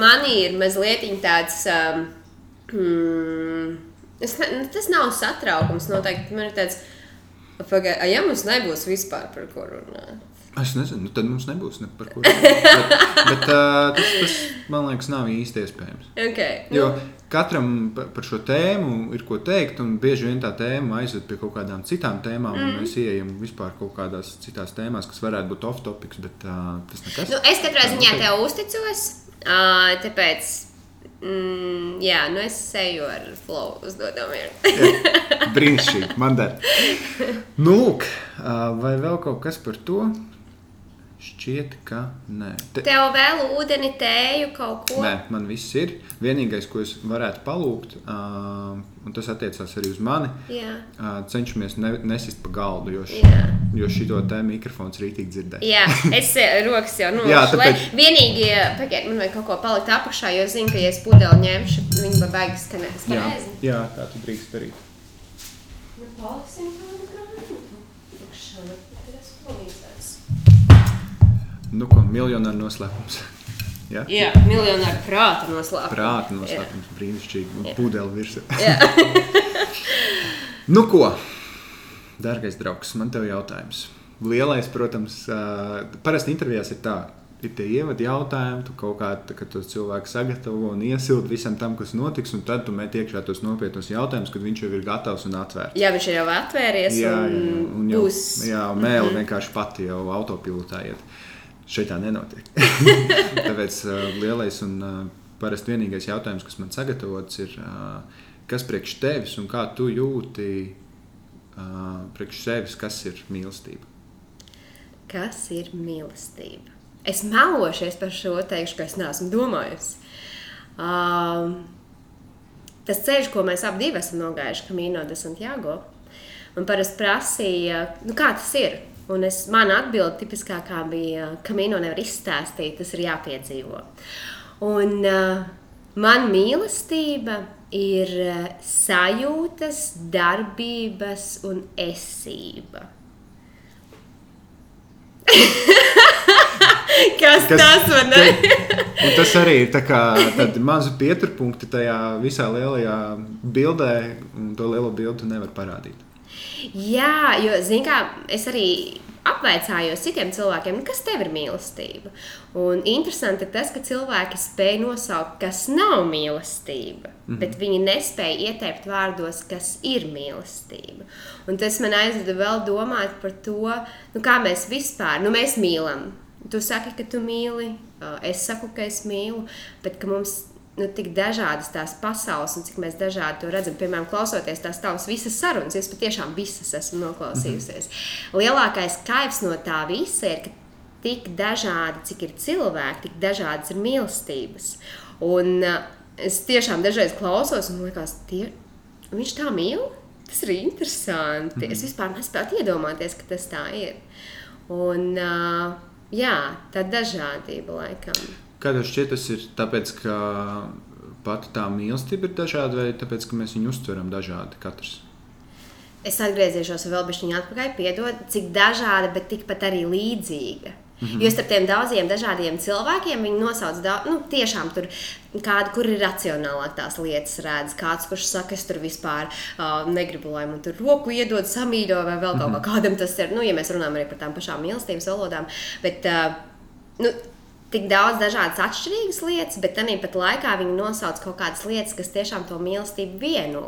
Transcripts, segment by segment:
man ir mazliet tāds. Um, mm, es, ne, nu, tas nav satraukums noteikti. Man ir tāds, pagaid, a, ja mums nebūs vispār par ko runāt. Es nezinu, nu tad mums nebūs ne par ko. bet bet uh, tas, tas, man liekas, nav īsti iespējams. Okay. Jo katram pa- par šo tēmu ir ko teikt, un bieži vien tā tēma aizved pie kaut kādām citām tēmām, mm. un mēs ieejam vispār kaut kādās citās tēmās, kas varētu būt off-topics, bet uh, tas nekas. Nu, es katrā ziņā tev uzticos, uh, tāpēc. Mm, jā, nu es eju ar flow uzdodamiem. Brīnišķīgi, man der. Nu, lūk, vai vēl kaut kas par to? Šķiet, ka nē. Te, Tev vēl ūdeni, tēju, kaut ko. nē, man viss ir. Vienīgais, ko es varētu palūgt, ā, un tas attiecās arī uz mani, Jā. ā, cenšamies ne, nesist pa galdu, jo, š, Jā. jo šito te mikrofons rītīgi dzirdēs. Jā, es rokas jau Jā, nolaidu. tāpēc- Vienīgi, eh, pagaid, man vajag kaut ko palikt apakšā, jo zinu, ka, ja es pudeli ņemšu, viņi man baigas skanēs. Jā, jā, tā tu drīkst darīt. Nu, paliksim tādu Nu, ko miljonāra noslēpums. Jā, Jā, miljonāru prāta noslēpums. prāta noslēpums, brīnišķīgi. Jā. pudeli virsū. Jā. Nu, ko? Dārgais draugs, man te ir jautājums. Lielais, protams, parasti intervijās ir tā. Ir tie ievadi jautājumi, tu kaut kā tā, kad tos cilvēku sagatavo un iesildi visam tam, kas notiks, un tad tu met iekšā tos nopietnos jautājumus, kad viņš jau ir gatavs un atvērts. jā, viņš ir jau atvēries jā, un, jā, un jau, būs. jā, un mēlē vienkārši pati jau autopilotā iet. Šeit tā nenotiek. Tāpēc uh, lielais un uh, parasti vienīgais jautājums, kas man sagatavots, ir, uh, kas priekš tevis un kā tu jūti uh, priekš sevis, kas ir mīlestība? Kas ir mīlestība? Es melošies par šo teikšu, ka es neesmu domājusi. Um, tas ceļš, ko mēs abi esam nogājuši, Camino de Santiago, man parasti prasīja, nu, kā tas ir. Un es, mana atbilde tipiskākā bija, ka Camino nevar izstāstīt, tas ir jāpiedzīvo. Un uh, man mīlestība ir uh, sajūtas, darbības un esība. Kas, Kas tas man ir? Tas arī ir tā kā tādi mazi pieturpunkti tajā visā lielajā bildē, un to lielo bildi nevar parādīt. Jā, jo, zināmā mērā, es arī apvaicājos citiem cilvēkiem, kas tev ir mīlestība. Un interesanti ir tas, ka cilvēki spēj nosaukt, kas nav mīlestība, mm -hmm. bet viņi nespēja ieteikt vārdos, kas ir mīlestība. Un tas man aizveda vēl domāt par to, nu, kā mēs vispār, nu, mēs mīlam. Tu saki, ka tu mīli, es saku, ka es mīlu, bet ka mums nu, tik dažādas tās pasaules, un cik mēs dažādi to redzam. Piemēram, klausoties tās tavas visas sarunas, es patiešām visas esmu noklausījusies. -hmm. Lielākais kaivs no tā visa ir, ka tik dažādi, cik ir cilvēki, tik dažādas ir mīlestības. Un uh, es tiešām dažreiz klausos, un liekas, tie, viņš tā mīl. Tas ir interesanti. Mm -hmm. Es vispār nespēju iedomāties, ka tas tā ir. Un, uh, jā, tā dažādība laikam. Kā tev šķiet, tas ir tāpēc, ka pati tā mīlestība ir dažāda, vai tāpēc, ka mēs viņu uztveram dažādi katrs? Es atgriezīšos vēl bišķiņā atpakaļ, piedod, cik dažāda, bet tikpat arī līdzīga. Mm -hmm. Jo starp tiem daudziem dažādiem cilvēkiem viņi nosauc daudz, nu, tiešām tur kādu, kur ir racionālāk tās lietas redz. Kāds, kurš saka, es tur vispār uh, negribu, lai man tur roku iedod samīļo vai vēl kaut mm -hmm. kādam tas ir. Nu, ja mēs runājam arī par tām pašām mīlestības valodām. Bet, uh, nu, tik daudz dažādas atšķirīgas lietas, bet arī pat laikā viņi nosauc kaut kādas lietas, kas tiešām to mīlestību vieno.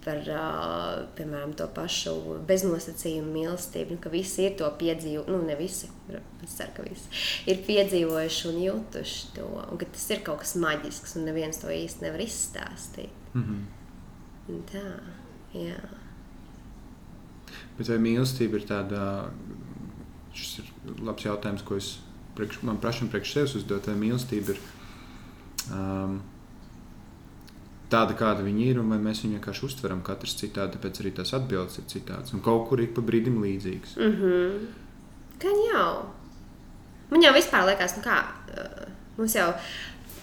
Par, uh, piemēram, to pašu beznosacījumu mīlestību, nu, ka visi ir to piedzīvojuši. Nu, ne visi, es ceru, ka visi ir piedzīvojuši un jutuši to. Un ka tas ir kaut kas maģisks, un neviens to īsti nevar izstāstīt. Mm -hmm. Tā, jā. Bet vai mīlestība ir tāda, šis ir labs jautājums, ko es priekš, man pašam priekš sevis uzdot, vai mīlestība ir um, tāda, kāda viņa ir, un vai mēs viņu vienkārši uztveram katrs citādi, tāpēc arī tās atbildes ir citādas, un kaut kur ik pa brīdim līdzīgas. Mm -hmm. Gan jau. Man jau vispār liekas, nu kā, uh, mums jau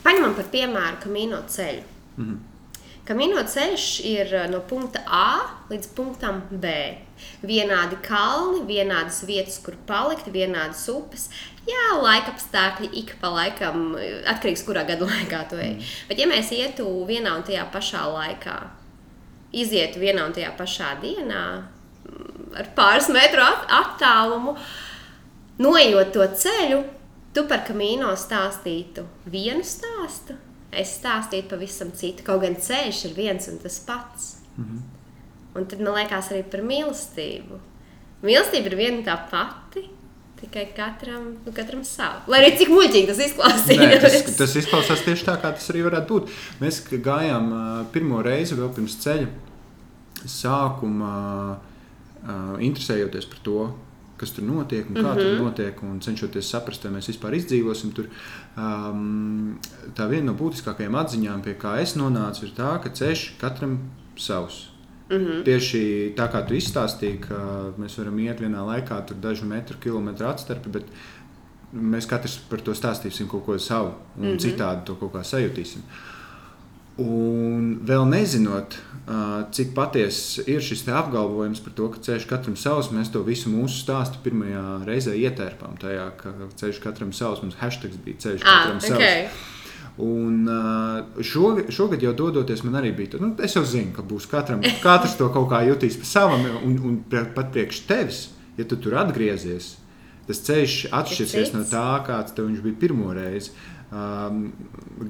paņemam par piemēru kamīno ceļu. Mm -hmm. Kamino ceļš ir uh, no punkta A līdz punktam B. Vienādi kalni, vienādas vietas, kur palikt, vienādas upes. Jā, laika apstākļi ik pa laikam atkarīgs, kurā gadu laikā tu ej. Mm. Bet, ja mēs ietu vienā un tajā pašā laikā, izietu vienā un tajā pašā dienā, mm, ar pāris metru at attālumu, noejot to ceļu, tu par kamīno stāstītu vienu stāstu, es stāstītu pavisam citu. Kaut gan ceļš ir viens un tas pats. Mm -hmm. Un tad man liekas arī par mīlestību. Mīlestība ir viena tā pati. Tikai katram, nu, katram savu. Lai arī cik muļķīgi tas izklausās. Tas, tas izklausās tieši tā, kā tas arī varētu būt. Mēs gājām pirmo reizi vēl pirms ceļa sākuma, interesējoties par to, kas tur notiek un kā mm -hmm. tur mhm. notiek, un cenšoties saprast, vai mēs vispār izdzīvosim tur. Um, tā viena no būtiskākajām atziņām, pie kā es nonācu, ir tā, ka ceļš katram savs. Mm -hmm. Tieši tā kā tu izstāstīji, ka mēs varam iet vienā laikā, tur dažu metru, kilometru atstarpi, bet mēs katrs par to stāstīsim kaut ko savu, un mm -hmm. citādi to kaut kā sajutīsim. Un vēl nezinot, cik patiesa ir šis apgalvojums par to, ka ceļš katram savs, mēs to visu mūsu stāstu pirmajā reizē ietērpām. Tajā, ka ceļš katram savs, mums hashtag bija ceļš ah, katram okay. savs. Un šogad, šogad jau dodoties, man arī bija. Nu, es jau zinu, ka būs katram, katrs to kaut kā jutīs pa savam, un, un pat priekš tevis, ja tu tur atgriezies, tas ceļš atšķirsies no tā, kāds tev bija pirmo reizi. Um,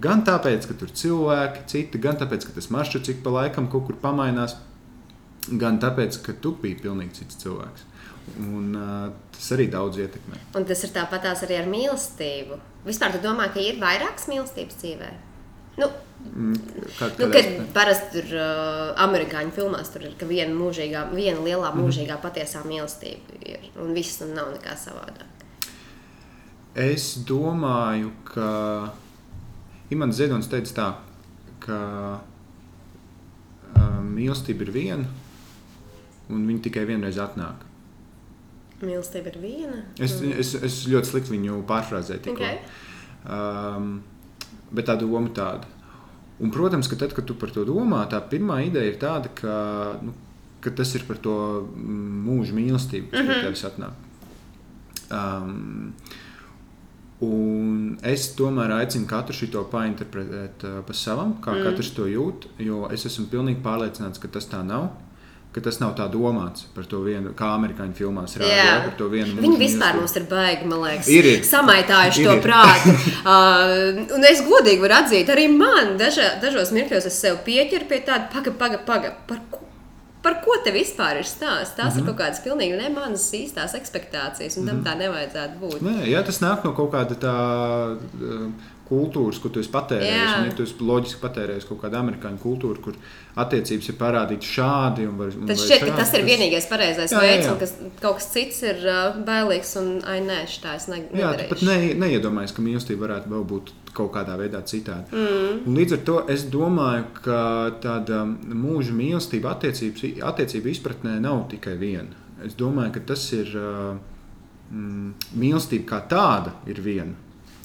gan tāpēc, ka tur cilvēki, citi, gan tāpēc, ka tas maršruts ik pa laikam kaut kur pamainās, gan tāpēc, ka tu biji pilnīgi cits cilvēks. Un, uh, tas arī daudz ietekmē. Un tas ir tāpat arī ar mīlestību. Vispār tu domā, ka ir vairākas mīlestības dzīvē? Nu, mm, Kā, nu, kad parasti tur uh, amerikāņu filmās tur ir viena, mūžīgā, viena lielā mhm. mūžīgā mm. patiesā mīlestība, ir, un viss un nav nekā savādāk. Es domāju, ka Imants Ziedonis teica tā, ka uh, mīlestība ir viena, un viņa tikai vienreiz atnāk. Mīlestība ir viena. Es, mm. es, es ļoti slikti viņu pārfrāzēju. Okay. Um, bet tā doma tāda. Un, protams, ka tad, kad tu par to domā, tā pirmā ideja ir tāda, ka, nu, ka tas ir par to mūža mīlestību, kas mm -hmm. pie tevis atnāk. Um, Un es tomēr aicinu katru šo painterpretēt uh, pa savam, kā mm. katrs to jūt. Jo es esmu pilnīgi pārliecināts, ka tas tā nav. Ka tas nav tā domāts par to vienu, kā amerikāņu filmās rādīja. Par to vienu Viņi vispār mums ir baigi, man liekas, ir, ir. samaitājuši ir, to ir. prātu. uh, un es godīgi varu atzīt, arī man daža, dažos mirkļos es sev pieķeru pie tāda, paga, paga, paga, par ko par ko te vispār ir stāsts? Tās mm -hmm. ir mhm. kaut kādas pilnīgi ne manas īstās expectācijas, un tam mm -hmm. tā nevajadzētu būt. Nē, jā, tas nāk no kaut kāda tā. Uh, kultūras, ko tu esi patērējis. Ja tu esi loģiski patērējis kaut kādu amerikāņu kultūru, kur attiecības ir parādītas šādi. Var, tas šķiet, ka tas ir tas... vienīgais pareizais veids, un kas, kaut kas cits ir uh, bailīgs. Un, ai, nē, tā es ne, jā, pat ne, neiedomājies, ka mīlestība varētu vēl būt kaut kādā veidā citādi. Mm. Un līdz ar to es domāju, ka tāda mūža mīlestība attiecību izpratnē nav tikai viena. Es domāju, ka tas ir mm, mīlestība kā tāda ir viena.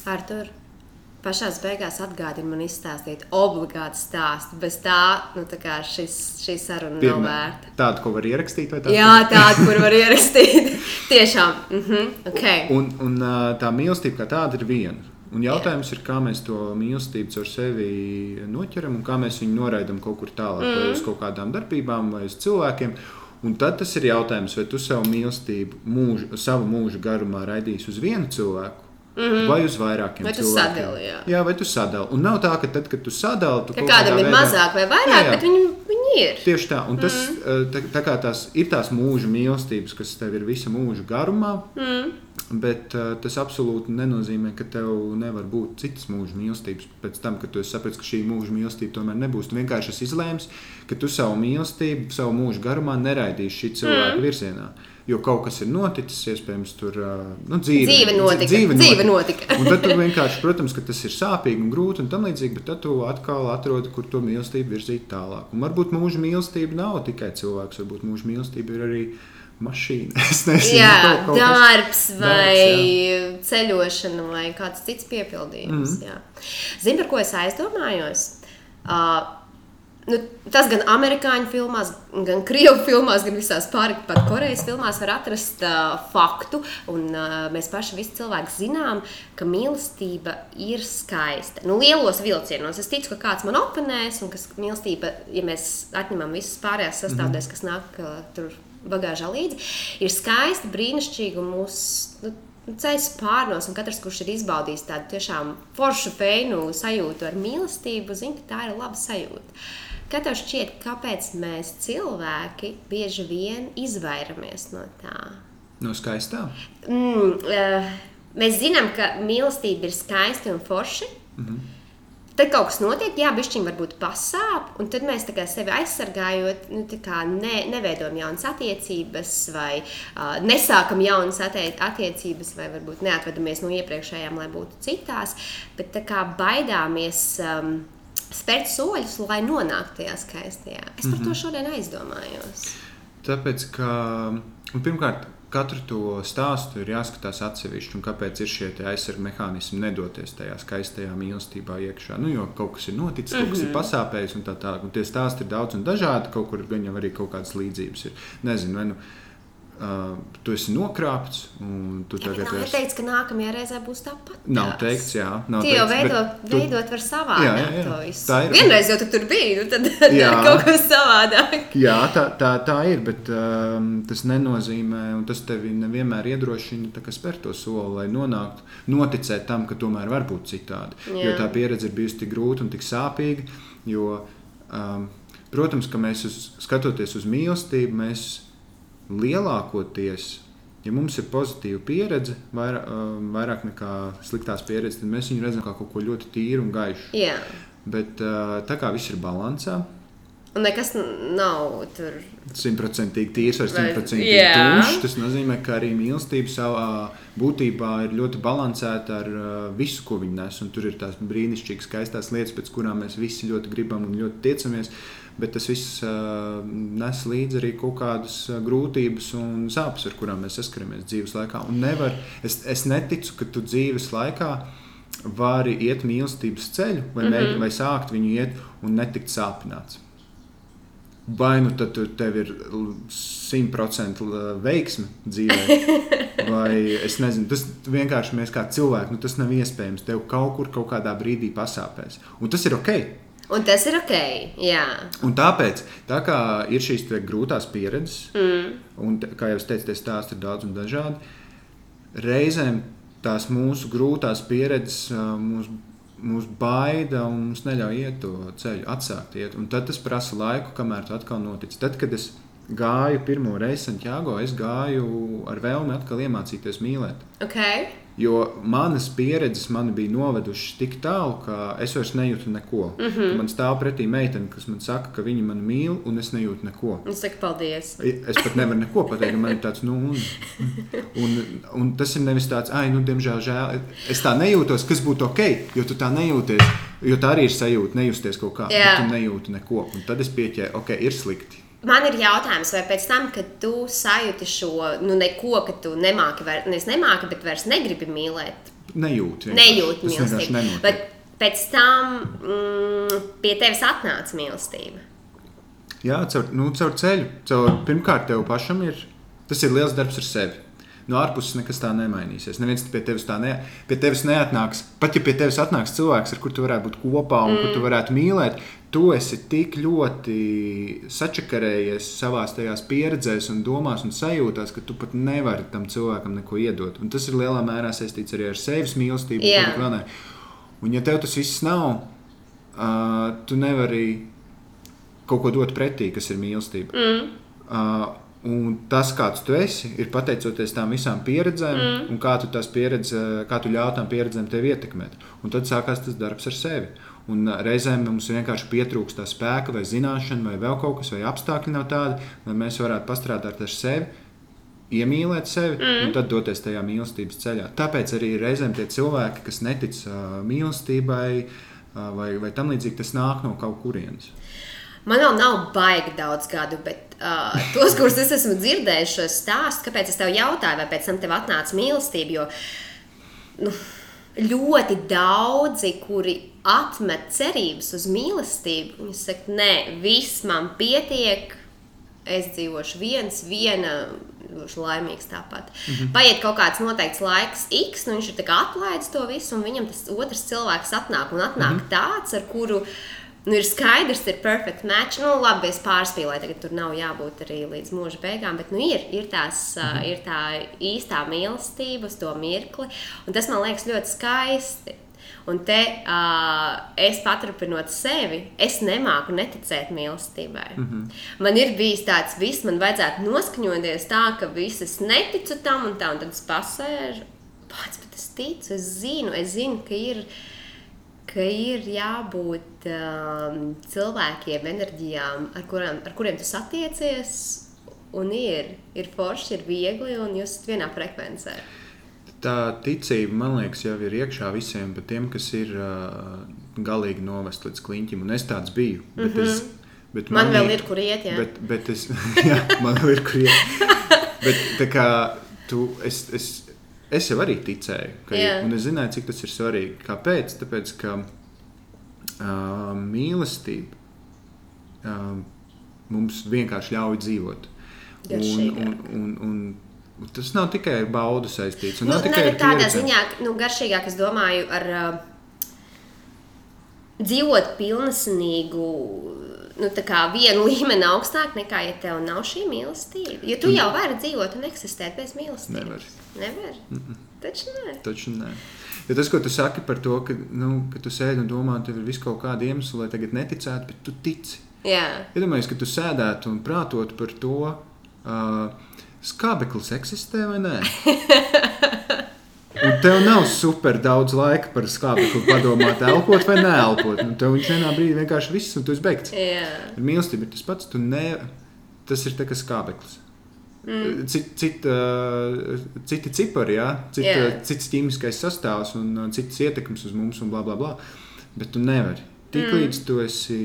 Artur. Pašā beigās atgādina man izstāstīt obligātu stāstu. Bez tā, nu, tā šis, šī saruna Pirmā, nav vērta. Tādu, ko var ierakstīt, vai tādu? Jā, tādu, kur var ierakstīt. Tiešām. Mm -hmm. okay. Un, un tā mīlestība kā tāda ir viena. Un jautājums Jā. ir, kā mēs to mīlestību ar sevi noķeram un kā mēs viņu noraidām kaut kur tālāk, mm. vai uz kaut kādām darbībām, vai uz cilvēkiem. Un tad tas ir jautājums, vai tu savu mīlestību, mūžu, savu mūžu garumā raidīsi uz vienu cilvēku. Mm -hmm. Vai uz vairākiem vai cilvēkiem. Sadali, jā. jā, vai tu sadali. Un nav tā, ka tad, kad tu sadali, tu ka kādam ir veidā... mazāk vai vairāk, jā, jā. bet viņi, viņi ir. Tieši tā. Un tas mm -hmm. tā, tā kā tās ir tās mūža mīlestības, kas tev ir visa mūža garumā. Mm -hmm. Bet uh, tas absolūti nenozīmē, ka tev nevar būt citas mūža mīlestības. Pēc tam, kad tu saprati, ka šī mūža mīlestība tomēr nebūs, tu vienkārši esi izlēms, ka tu savu mīlestību, savu mūžu garumā neraidīsi šī cilvēka mm. virzienā. Jo kaut kas ir noticis, iespējams, tur nu, dzīve, dzīve notika. Dzīve notika. Dzīve notika. un tad tu vienkārši, protams, ka tas ir sāpīgi un grūti un tam līdzīgi, bet tad tu atkal atrodi, kur to mīlestību virzīt tālāk. Un varbūt mūža mīlestība nav tikai cilvēks, varbūt mūža mīlestība ir arī mašīna. Es nezinu, jā, kaut, kaut darbs kas, vai darbs, ceļošana vai kāds cits piepildījums. Mm -hmm. Zini, par ko es aizdomājos? Uh, Nu, tas gan amerikāņu filmās, gan krievu filmās, gan visās pārējās Korejas filmās var atrast uh, faktu. Un, uh, mēs paši visi cilvēki zinām, ka mīlestība ir skaista. Nu, lielos vilcienos es ticu, ka kāds man oponēs, un ka mīlestība, ja mēs atņemam visas pārējās sastāvdaļas, kas nāk uh, tur bagāžā līdzi, ir skaista, brīnišķīga un mūsu. Nu, ceļš pārnos, un katrs, kurš ir izbaudījis tādu tiešām foršu feinu sajūtu ar mīlestību, zina, ka tā ir laba sajūta. Kā tev šķiet, kāpēc mēs cilvēki bieži vien izvairamies no tā? No skaistā? Mm, uh, mēs zinām, ka mīlestība ir skaista un forša. Mm -hmm. Tad kaut kas notiek, jā, bišķiņi varbūt pasāp, un tad mēs sevi aizsargājot, nu, ne, neveidojam jaunas attiecības, vai uh, nesākam jaunas attiecības, vai varbūt neatvedamies no iepriekšējām, lai būtu citās, bet kā baidāmies. Um, Spērt soļus, lai nonāktu tajā skaistajā. Es par mm -hmm. to mhm. šodien aizdomājos. Tāpēc, ka pirmkārt, katru to stāstu ir jāskatās atsevišķi, un kāpēc ir šie aizsardzības mehānismi nedoties tajā skaistajā mīlestībā iekšā. Nu, jo kaut kas ir noticis, kaut kas mm -hmm. ir mhm. pasāpējis, un tā tālāk. Tie stāsti ir daudz un dažādi, kaut kur gan jau arī kaut kādas līdzības ir. Nezinu, vai nu Uh, tu esi nokrāpts. Tu ja, tagad ir teikts, ka nākamajā reizē būs tāpat. Nav teikts, jā. Nav Tie jau veido, tu... veidot var savādāk. Jā, jā, jā. Tā ir. Vienreiz jau tu tur biji, nu tad jā. kaut kas savādāk. jā, tā, tā, tā ir, bet um, tas nenozīmē, un tas tevi nevienmēr iedrošina spērt to soli, lai nonāktu, noticēt tam, ka tomēr var būt citādi. Jā. Jo tā pieredze ir bijusi tik grūta un tik sāpīga. Jo, um, protams, ka mēs uz, skatoties uz mīlestību, mēs lielākoties, ja mums ir pozitīva pieredze, vairāk, um, vairāk nekā sliktās pieredzes, tad mēs viņu redzam kā kaut ko ļoti tīru un gaišu. Jā. Bet uh, tā kā viss ir balansā. Un nekas nav tur. Simtprocentīgi tīrs vai simtprocentīgi tumšs. Tas nozīmē, ka arī mīlestība savā būtībā ir ļoti balansēta ar uh, visu, ko viņi nes. Un tur ir tās brīnišķīgas, skaistās lietas, pēc kurām mēs visi ļoti gribam un ļoti tiecamies. Uh, bet tas viss nes līdzi arī kaut kādas grūtības un sāpes, ar kurām mēs saskaramies dzīves laikā. Un nevar, es, es neticu, ka tu dzīves laikā vari iet mīlestības ceļu, vai, mm -hmm. vai sākt viņu iet un netikt sāpināts. Vai nu tad tev ir simtprocentīgi veiksme dzīvē, vai es nezinu, tas vienkārši mēs kā cilvēki, nu, tas nav iespējams. Tev kaut kur, kaut kādā brīdī pasāpēs. Un tas ir ok. Un tas ir ok. Jā. Un tāpēc, tā kā ir šīs grūtās pieredzes, mm. un kā jau es teicu, tie stāsti ir daudz un dažādi, reizēm tās mūsu grūtās pieredzes mūs, mūs baida un mums neļauj iet to ceļu, atsākt iet. Un tad tas prasa laiku, kamēr tas atkal notic. Tad, kad es gāju pirmo reizi Santiago, es gāju ar vēlmi atkal iemācīties mīlēt. Okay. Jo manas pieredzes man bija novedušas tik tālu, ka es vairs nejūtu neko. Mm -hmm. Man stāv pretī meitene, kas man saka, ka viņa mani mīl, un es nejūtu neko. Es saku, paldies. Es pat nevaru neko pateikt, man ir tāds, nu, un, un, un tas ir nevis tāds, ah, nu, diemžēl, žēl. Es tā nejūtos, kas būtu ok, jo tu tā nejūties. Jo tā arī ir sajūta, nejusties kaut kā. Yeah. Tu nejūti neko. Un tad es pieķēru, ok, ir slikti. Man ir jautājums, vai pēc tam, kad tu sajūti šo nu, neko, ka tu nemāki, vai ne nemāki, bet vairs negribi mīlēt. Nejūti. Nejūti mīlestību. Bet pēc tam mm, pie tevis atnāca mīlestība. Jā, caur, nu, caur ceļu. Caur, pirmkārt, tev pašam ir tas ir liels darbs ar sevi. No ārpuses nekas tā nemainīsies. Neviens pie tevis tā ne, pie tevis neatnāks. Pat ja pie tevis atnāks cilvēks, ar kuru tu varētu būt kopā un mm. kur tu varētu mīlēt, tu esi tik ļoti sačakarējies savā tajās pieredzēs, un domās un sajūtās, ka tu pat nevari tam cilvēkam neko iedot. Un tas ir lielā mērā saistīts arī ar sevis mīlestību. Yeah. Un, ja tev tas viss nav, uh, tu nevari kaut ko dot pretī, kas ir mīlestība. Mm. Uh, Un tas, kāds tu esi, ir pateicoties tām visām pieredzēm, mm. un kā tu tās pieredzes, kā tu ļauj tām pieredzēm tevi ietekmēt. Un tad sākās tas darbs ar sevi. Un reizēm mums vienkārši pietrūkst tā spēka, vai zināšana, vai vēl kaut kas, vai apstākļi nav tādi, lai mēs varētu pastrādāt ar sevi, iemīlēt sevi mm. un tad doties tajā mīlestības ceļā. Tāpēc arī reizēm tie cilvēki, kas netic uh, mīlestībai uh, vai, vai tam līdzīgi, tas nāk no kaut kurienes. Man vēl nav baigi daudz gadu, bet uh, tos, kurus es esmu dzirdējis, šos stāstus, kāpēc es tev jautāju, vai pēc tam tev atnāca mīlestība. Jo, nu, ļoti daudzi, kuri atmet cerības uz mīlestību, viņi saka, nē, viss man pietiek, es dzīvošu viens, viena. Būšu laimīgs tāpat. Mm -hmm. Paiet kaut kāds noteikts laiks, X, nu viņš ir atlaidis to visu, un viņam tas otrs cilvēks atnāk un atnāk mm -hmm. tāds, ar kuru uh, Nu, ir skaidrs, ir perfekts match. Nu, labi, es pārspīlēju, tagad tur nav jābūt arī līdz mūža beigām, bet nu, ir, ir, tās, -hmm. uh, ir tā īstā mīlestība uz to mirkli. Un tas man liekas ļoti skaisti. Un te uh, es paturpinot sevi, es nemāku neticēt mīlestībai. Mm -hmm. Man ir bijis tāds, viss man vajadzētu noskaņoties tā, ka viss es neticu tam un tā, un tad es pasēžu. Pats, bet es ticu, es zinu, es zinu, ka ir ka ir jābūt um, cilvēkiem, enerģijām, ar, kurām, ar kuriem tu satiecies. Un ir, ir forši, ir viegli, un jūs esat vienā frekvencē. Tā ticība, man liekas, jau ir iekšā visiem, bet tiem, kas ir uh, galīgi novest līdz kliņķim, un es tāds biju. Bet mm -hmm. es, bet man, man vēl ir, kur iet, jā. Bet, bet es, jā, man vēl ir kur iet. bet tā kā tu, es, es, es jau arī ticēju, ka, yeah. un es zināju, cik tas ir svarīgi. Kāpēc? Tāpēc, ka uh, mīlestība uh, mums vienkārši ļauj dzīvot. Un, un, un, un, tas nav tikai ar baudu saistīts. Nu, nav tikai ar tādā ziņā, nu, garšīgāk es domāju ar uh, dzīvot pilnīgu nu, vienu līmeni augstāk nekā, ja tev nav šī mīlestība. Jo tu jau vari dzīvot un eksistēt bez mīlestības. Nevar. Nevar. Mm -mm. Taču nē. Taču nē. Jo tas, ko tu saki par to, ka, nu, ka tu sēdi un domā, tev ir vis kaut kāda iemesla, lai tagad neticētu, bet tu tici. Jā. Iedomājies, ka tu sēdētu un prātotu par to, uh, skābeklis eksistē vai nē. Un tev nav super daudz laika par skābekli padomāt, elpot vai neelpot. Nu, tev viņš vienā brīdī vienkārši viss, un tu esi beigts. Yeah. Ar mīlestību ir tas pats. Ne, tas ir kā skābeklis. Mm. Cit, cit, uh, citi cipari, ja? Cit, yeah. uh, cits ķīmiskais sastāvs un uh, cits ietekmes uz mums, un bla, bla, bla. Bet tu nevari. Tiklīdz mm. tu esi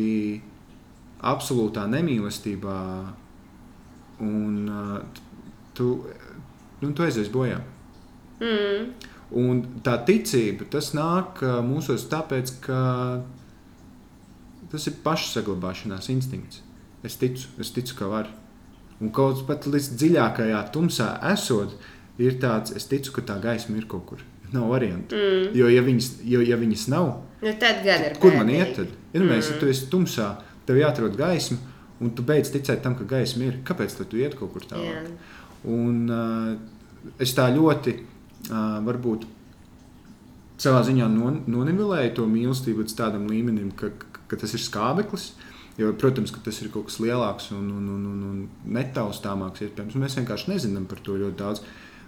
absolūtā nemīlestībā, un uh, tu, nu, tu aizies bojā. Mm. Un tā ticība, tas nāk mūsos tāpēc, ka tas ir pašsaglabāšanās instinkts. Es ticu, es ticu, ka var. Un kaut pat līdz dziļākajā tumsā esot, ir tāds, es ticu, ka tā gaisma ir kaut kur. Nav variantu. Mm. Jo, ja viņas, jo, ja viņas nav, nu, tad gan ir. Kur man iet? Tad? Ja, mm. mēs, ja tu esi tumsā, tev jāatrod gaisma, un tu beidz ticēt tam, ka gaisma ir. Kāpēc tu iet kaut kur tālāk? Yeah. Un uh, es tā ļoti uh, varbūt savā ziņā non, nonivelēja to mīlestību līdz tādam līmenim, ka, ka tas ir skābeklis. Jo, protams, ka tas ir kaut kas lielāks un, un, un, un, un netaustāmāks. Iespējams. Mēs vienkārši nezinām par to ļoti daudz.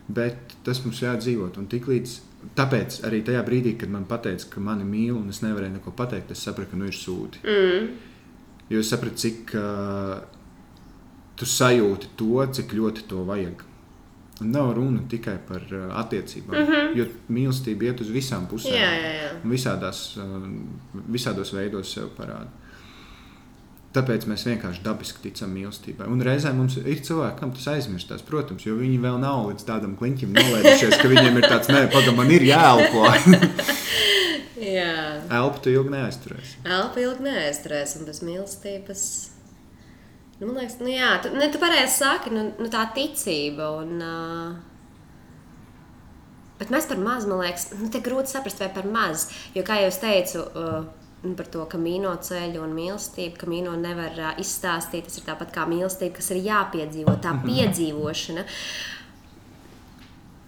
Bet tas mums jādzīvot. Un tiklīdz, tāpēc arī tajā brīdī, kad man teica, ka mani mīl un es nevarēju neko pateikt, es sapratu, ka nu ir sūdi. Mm. Jo es sapratu, cik uh, tu sajūti to, cik ļoti to vajag. Nav runa tikai par uh, attiecībām, mm -hmm. jo mīlestība iet uz visām pusēm. Jā, jā, jā. Visādās, uh, visādos veidos sev parāda. Tāpēc mēs vienkārši dabiski ticam mīlestībai. Un reizē mums ir cilvēki, kam tas aizmirstās, protams, jo viņi vēl nav līdz tādam kliņķim nolaidušies, ka viņiem ir tāds, nē, pagaidi, man ir jāelpo. Jā. Elpu tu ilgi neaizturēsi. Elpu ilgi neaizturēsi, un bez mīlestības Nu, man liekas, nu, jā, tu, ne, tu pareizi saki, nu, nu, tā ticība. Un, uh, bet mēs par maz, man liekas, nu, te grūti saprast, vai par maz. Jo, kā jau teicu, uh, par to, ka mīno ceļu un mīlestību, ka mīno nevar uh, izstāstīt. Tas ir tāpat kā mīlestība, kas ir jāpiedzīvo, tā mhm. piedzīvošana.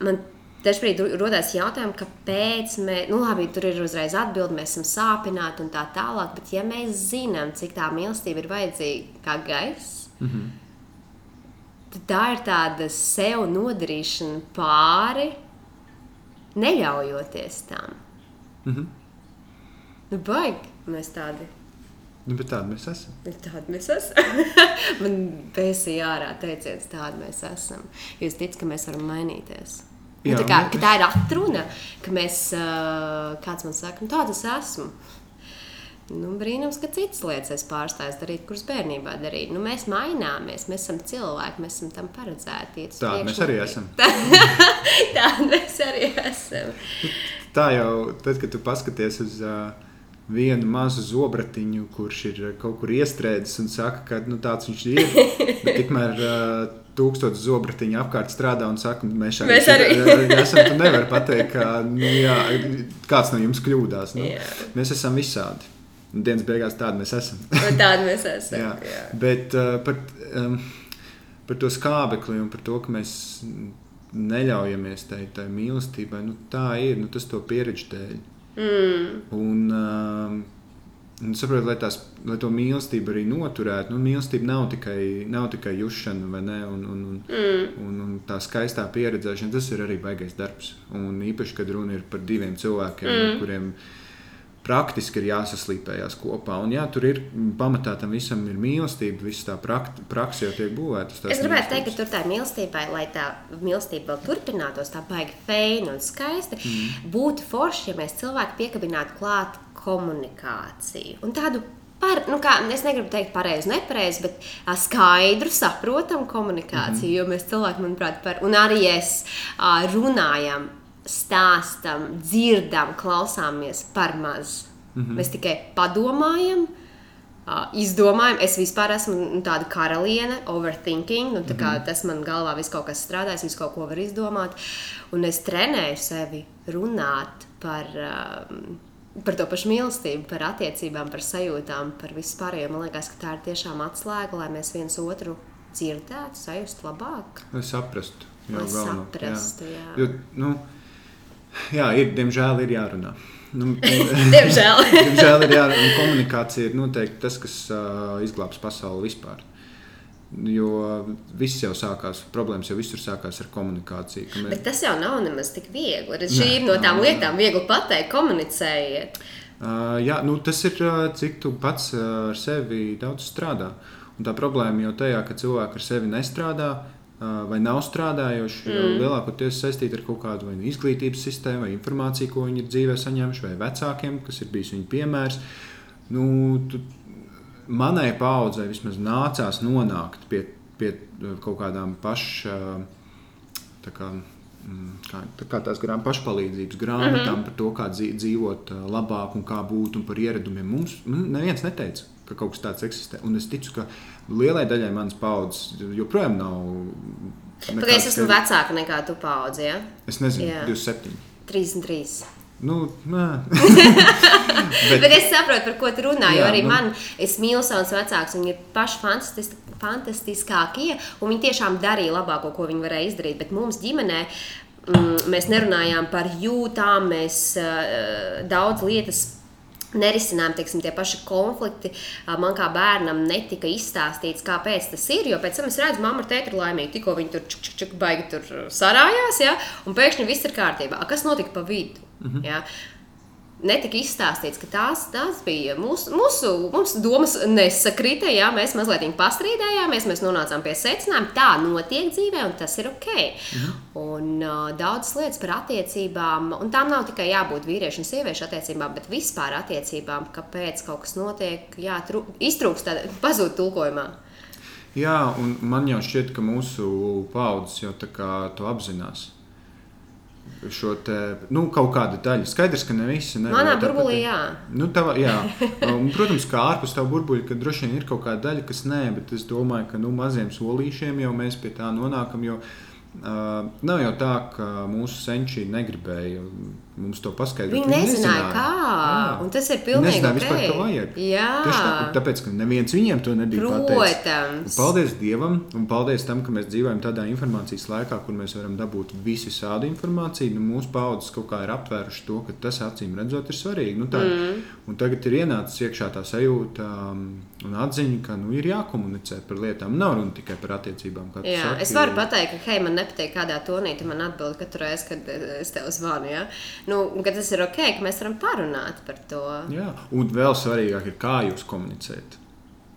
Man Dažkārt rodas jautājums, kāpēc mēs, nu labi, tur ir uzreiz atbilde, mēs esam sāpināti un tā tālāk, bet ja mēs zinām, cik tā mīlestība ir vajadzīga kā gaiss, mm -hmm. tad tā ir tāda sev nodarīšana pāri, neļaujoties tam. Mm -hmm. Nu, baigi, mēs tādi. Nu, bet tādi mēs esam. Tādi mēs esam. Man pēsīja ārā teiciens, tādi mēs esam. Jūs ticat, ka mēs varam mainīties. Jā, nu, tā, kā, ka tā ir atruna, ka mēs, kāds man saka, nu, tāda es esmu. Nu, brīnums, ka citas lietas es pārstāju darīt, kuras bērnībā darīju. Nu, mēs maināmies, mēs esam cilvēki, mēs esam tam paredzēti. Tā mēs arī esam. tā mēs arī esam. tā jau, tad, kad tu paskaties uz uh, vienu mazu zobratiņu, kurš ir kaut kur iestrēdzis un saka, ka nu, tāds viņš ir, bet tikmēr uh, tūkstotis zobratiņu apkārt strādā un saka, mēs, Mēs arī. esam, tu nevari pateikt, ka nu, jā, kāds no jums kļūdās. Nu, Jā. mēs esam visādi. Un dienas beigās tādi mēs esam. Un Tāda mēs esam. Jā. jā. Bet uh, par, um, par to skābekli un par to, ka mēs neļaujamies tai, tai mīlestībai, nu, tā ir nu, tas to pieredzi dēļ. Mm. Un, um, un saprot, lai, tās, lai to mīlestību arī noturētu, nu, mīlestība nav tikai, nav tikai jušana, vai ne? Un, un, un, Mm. un, un tā skaistā pieredzēšana, tas ir arī baigais darbs. Un īpaši, kad runa ir par diviem cilvēkiem, Mm. kuriem praktiski ir jāsaslīpējās kopā. Un, jā, tur ir pamatā tam visam ir mīlestība, viss tā praksa jau tiek būvēta. Es gribētu teikt, ka tur tā mīlestībai, lai tā mīlestība vēl turpinātos, tā baigi feina un skaisti, mm. būtu forši, ja mēs cilvēki piekabinātu klāt komunikāciju. Un tādu par, nu kā, es negribu teikt pareizi, nepareizi, bet ā, skaidru, saprotamu komunikāciju. Mm. Jo mēs cilvēki, manuprāt, par, un arī es ā, runājam, stāstam, dzirdam, klausāmies par maz. Mm -hmm. Mēs tikai padomājam. Uh, izdomājam, es vispār esmu nu, tāda karaliene, overthinking. Nu, tā kā Mhm. tas man galvā viss kaut kas strādā, es visu kaut ko varu izdomāt. Un es trenēju sevi runāt par, um, par to pašu mīlestību, par attiecībām, par sajūtām, par vispārējo. Man liekas, ka tā ir tiešām atslēga, lai mēs viens otru dzirdētu, sajustu labāk. Lai saprastu. jau galveno, saprastu, jā. Jo, nu, jā, ir, diemžēl ir jārunā. Nu, Diemžēl. diemžēl ir jārunā. Un komunikācija ir noteikti tas, kas uh, izglābs pasauli vispār. Jo viss jau sākās, problēmas jau visur sākās ar komunikāciju. Mēs, Bet tas jau nav nemaz tik viegli. Redz, Šī ir no tām lietām, viegli pateikt, komunicējiet. Uh, jā, nu, tas ir uh, cik tu pats uh, ar sevi daudz strādā. Un tā problēma jau tajā, ka cilvēki ar sevi nestrādā vai nav strādājuši. Mm. Lielākoties saistīta ar kaut kādu nu izglītības sistēmu, vai informāciju, ko viņi ir dzīvē saņēmuši, vai vecākiem, kas ir bijis viņu piemērs. Nu, tu, manai paudzei vismaz nācās nonākt pie, pie uh, kaut kādām pašām. Tā kā, mm, kā, tā kā tās grāmatas, pašpalīdzības grāmatām mm -hmm. par to, kā dzī- dzīvot uh, labāk un kā būt un par ieradumiem. Mums nu, neviens neteica, ka kaut kas tāds eksistē. Un es ticu, ka lielai daļai manas paudzes joprojām nav. Pagaidzi, es esmu vecāka nekā tu paudzi. Ja? Es nezinu, Jā. 27. 33. Nu. Bet, Bet es saprotu, par ko tu runā. Jo Jā, arī nu. man, es mīlu savus vecākus. Viņi ir paši fantastis, fantastiskākie. Un viņi tiešām darīja labāko, ko viņi varēja izdarīt. Bet mums ģimenē. Mm, mēs nerunājām par jūtām, mēs uh, daudz lietas nerisinājām, teiksim, tie paši konflikti. Ā, Man kā bērnam netika izstāstīts, kāpēc tas ir. Jo pēc tam es redzu, mamma ar tēti ir laimīga. Tikko viņi tur čuk, čuk, čuk, baigi tur sarājās, ja? un pēkšņi viss ir kārtībā. A, Kas notika pa vidu? -hmm. ja? Netika izstāstīts, ka tās, tās bija mūsu, mūsu, mūsu domas nesakrita. Jā, mēs mazliet pastrīdējāmies, mēs nonācām pie secinājuma, tā notiek dzīvē, un tas ir ok. Mhm. Un uh, daudzas lietas par attiecībām, un tām nav tikai jābūt vīriešu un sieviešu attiecībām, bet vispār attiecībām, kāpēc kaut kas notiek, jā, tru, iztrūkst, tāda pazūd tulkojumā. Jā, un man jau šķiet, ka mūsu paudzes jau tā kā to apzinās. Šo te, nu, kaut kāda daļa. Skaidrs, ka ne visi. Ne, Manā burbulī, jā. Nu, tava, jā. Un, protams, kā ārpus tā burbuļa, ka droši vien ir kaut kāda daļa, kas nē, bet es domāju, ka nu, maziem solīšiem jau mēs pie tā nonākam. Jo, uh, nav jau tā, ka mūsu senči negribēja mums to paskaidrot. Viņi nezināja, kā. Jā. Un tas ir pilnīgi nezināja ok. vispār, vajag. Jā. Tieši tā, tāpēc, ka neviens viņiem to nebija pateicis. Paldies Dievam, un paldies tam, ka mēs dzīvojam tādā informācijas laikā, kur mēs varam dabūt visu šādu informāciju. Nu, mūsu paudzes kaut kā ir aptvēruši to, ka tas acīm redzot ir svarīgi. Nu, tā, mm. Un tagad ir ienācis iekšā tā sajūta um, un atziņa, ka nu, ir jākomunicē par lietām. Nav runa tikai par attiecībām. kā Jā, saki. es varu pateikt, ka, hei, man nepatīk, kādā tonī tu man atbild katru reizi, kad eh, es tev zvanu. Ja? Nu, un ka tas ir ok, ka mēs varam parunāt par to. Jā, un vēl svarīgāk ir, kā jūs komunicējat.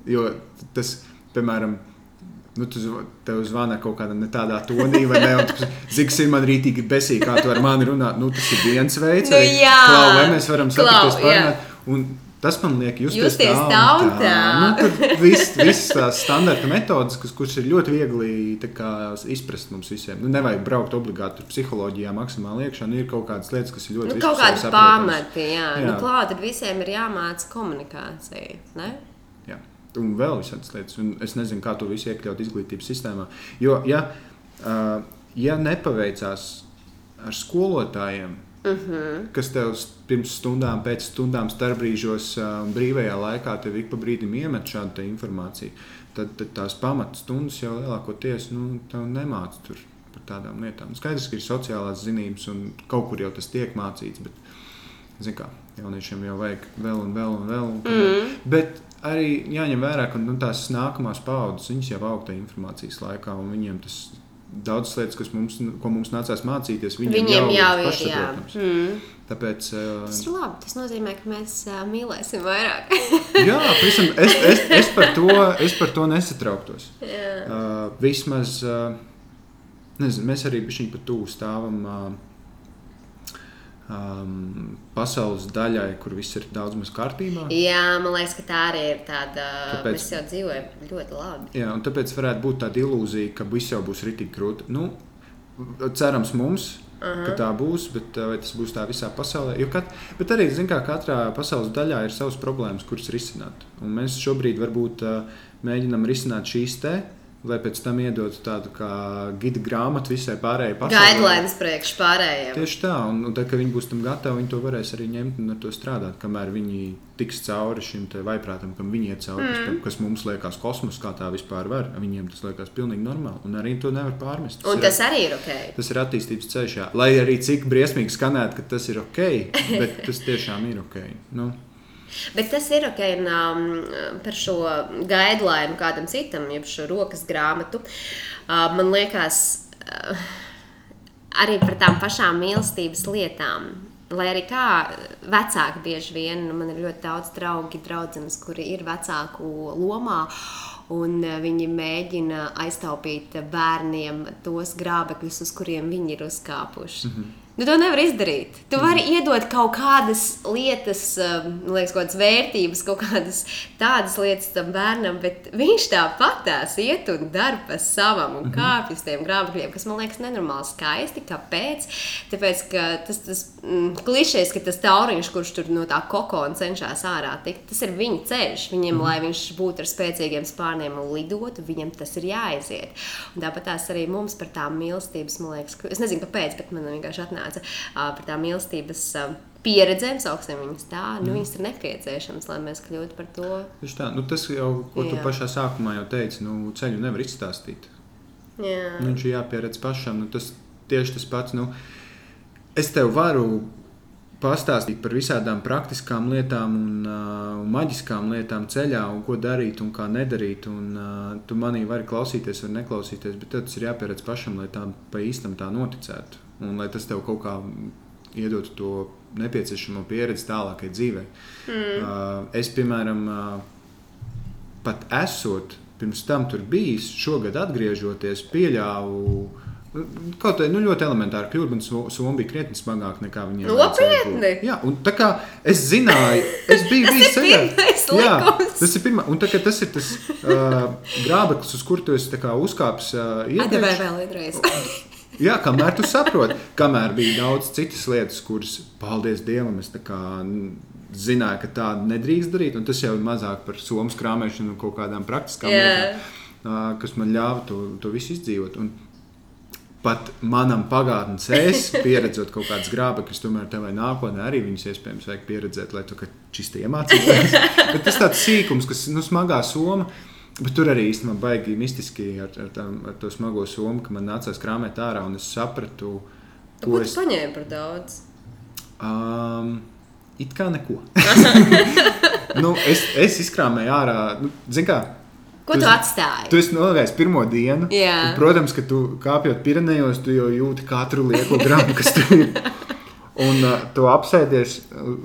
Jo tas, piemēram, nu, tu tev zvana kaut kādā ne tādā tonī, vai ne? kas ir man rītīgi besīgi, kā tu ar mani runā. Nu, tas ir viens veids, Nu, klau, vai mēs varam satikties parunāt. Un Tas man liek tā un tautā. Nu, tur viss, viss tās standarta metodas, kas, kuras ir ļoti viegli tā kā, izprast mums visiem. Nu, nevajag braukt obligāti tur psiholoģijā maksimāli iekšā. Nu, ir kaut kādas lietas, kas ir ļoti Nu, kaut kādi pamati, jā. jā. Jā. Nu, klāt, tad visiem ir jāmāca komunikācija. Ne? Jā. Un vēl visādas lietas. Un es nezinu, kā to visu iekļaut izglītības sistēmā. Jo, ja, uh, ja nepaveicās ar skolotājiem, uh Mhm. -huh. kas tev pirms stundām, pēc stundām, starpbrīžos un brīvajā laikā tev ik pa brīdim iemet šādu informāciju, tad, tad tās pamatstundas jau lielākoties nu, nemāca tur par tādām lietām. Skaidrs, ka ir sociālās zinības un kaut kur jau tas tiek mācīts. Bet, kā jauniešiem jau vajag vēl un vēl un vēl. Un mm. Bet arī jāņem vērā, ka nu, tās nākamās paudzes jau aug tajā informācijas laikā, un viņiem tas daudzas lietas, kas mums, ko mums nācās mācīties, viņiem, Viņiem jau ir, jā. Mm. Tāpēc, Tas uh, ir labi. Tas nozīmē, ka mēs uh, mīlēsim vairāk. jā, pavisam, es, es, es, par to, es par to nesatrauktos. jā. Uh, vismaz uh, nezinu, mēs arī bijām pa tuvu stāvam. Uh, Um, pasaules daļai, kur viss ir daudz maz kārtībā. jā, man liekas, ka tā arī ir tāda. Tāpēc- Mēs jau dzīvojam ļoti labi. Jā, un tāpēc varētu būt tāda ilūzija, ka viss jau būs rītīgi grūti. Nu, cerams, mums, uh -huh. ka tā būs, bet uh, vai tas būs tā visā pasaulē? Jo kat, bet arī, zin, kā katrā pasaules daļā ir savas problēmas, kuras risināt. Un mēs šobrīd varbūt uh, mēģinām risināt šīs te. Lai pēc tam iedotu tādu kā gida grāmatu visai pārējai pasaulē. Guidelines priekš pārējiem. Tieši tā, un, un tad, kad viņi būs tam gatavi, viņi to varēs arī ņemt un ar to strādāt. Kamēr viņi tiks cauri šim vaiprātam, kam viņi iet cauri, mm. kas, kas mums liekas kosmos, kā tā vispār var, viņiem tas liekas pilnīgi normāli. Un arī to nevar pārmest. Un ir, tas arī ir ok. tas ir attīstības ceļš. jā. Lai arī cik briesmīgi skanētu, ka tas ir ok, bet tas tiešām ir ok. Nu, Bet tas ir ok. Um, par šo guideline kādam citam, jeb šo rokas grāmatu, uh, man liekas, uh, arī par tām pašām mīlestības lietām. Lai arī kā vecāki bieži vien, nu, man ir ļoti daudz draugi, draudzenes, kuri ir vecāku lomā. Un eh, viņi mēģina aiztaupīt bērniem tos grābekļus, uz kuriem viņi ir uzkāpuši. Mm -hmm. Nu, to nevar izdarīt. Tu vari iedot kaut kādas lietas, um, liekas, kaut kādas vērtības, kaut kādas tādas lietas tam bērnam, bet viņš tāpatās iet un dara pa savam un kāpj uz tiem grāmatiem, kas man liekas nenormāli skaisti. Kāpēc? Tāpēc, ka tas, tas mm, klišejs, ka tas tauriņš, kurš tur no tā kokona cenšas ārā tikt, tas ir viņa ceļš. Viņam, lai viņš būtu ar spēcīgiem spārniem un lidotu, viņam tas ir jāaiziet. Un tāpat tās arī mums par tām mīlestības, man liekas, ka- es nezinu, kāpēc, bet man vienkārši atnāca ā, par tām mīlestības pieredzēm, sauksim viņas tā. Nu, viņas ir nepieciešamas, lai mēs kļūtu par to. tieši tā, nu, tas jau, ko tu Jā. pašā sākumā jau teici, nu, ceļu nevar izstāstīt. Jā, Nu, viņš ir jāpieredz pašam. Nu, tas tieši tas pats. Nu, es tev varu pastāstīt par visādām praktiskām lietām un uh, maģiskām lietām ceļā, un ko darīt un kā nedarīt. Un, uh, tu manī vari klausīties vai neklausīties, bet tas ir jāpieredz pašam, lai tā pa īstam tā noticētu. Un lai tas tev kaut kā iedotu to nepieciešamo pieredzi tālākai dzīvei. Mm. Uh, es, piemēram, uh, pat esot pirms tam tur bijis, šogad atgriežoties, pieļāvu. Kaut kā nu, ļoti elementāri kļūt, man so- somma bija krietni smagāka nekā viņiem. Nopietni? Jā, un tā kā es zināju, es biju bijis ceļā. Jā, tas ir pirmā, un tā, kā tas ir tas uh, grābeklis, uz kur tu esi uzkāpis uh, Atdevēju vēl vienreiz. Jā, kamēr tu saproti, kamēr bija daudz citas lietas, kuras, paldies Dievam, es zināju, ka tā nedrīkst darīt. un Tas jau ir mazāk par somu krāpšanu un kaut kādām praktiskām Jā. lietām, kas man ļāva to, to visu izdzīvot. Un pat manam pagātnes es, pieredzot kaut kādas grābekļus, tomēr tev vai nākotnē arī viņas iespējams vajag pieredzēt, lai tu čisti iemācītos. Bet tas tāds sīkums, kas nu, smagā soma. Bet tur arī īstenībā baigi mistiski ar, ar, tam, ar to smago somu, ka man nācās krāpēt ārā un es sapratu, Ko ko tu es. paņēmi par daudz? Um, it kā neko. nu, es, es izkrāpēju ārā, nu, zini, kā. Ko tu esi- atstāji? Tu esi nogājis pirmo dienu. Jā. un, Protams, ka tu kāpjot Pirenejos, tu jau jūti katru lieko gramu, kas tur ir. Un uh, tu apsēdies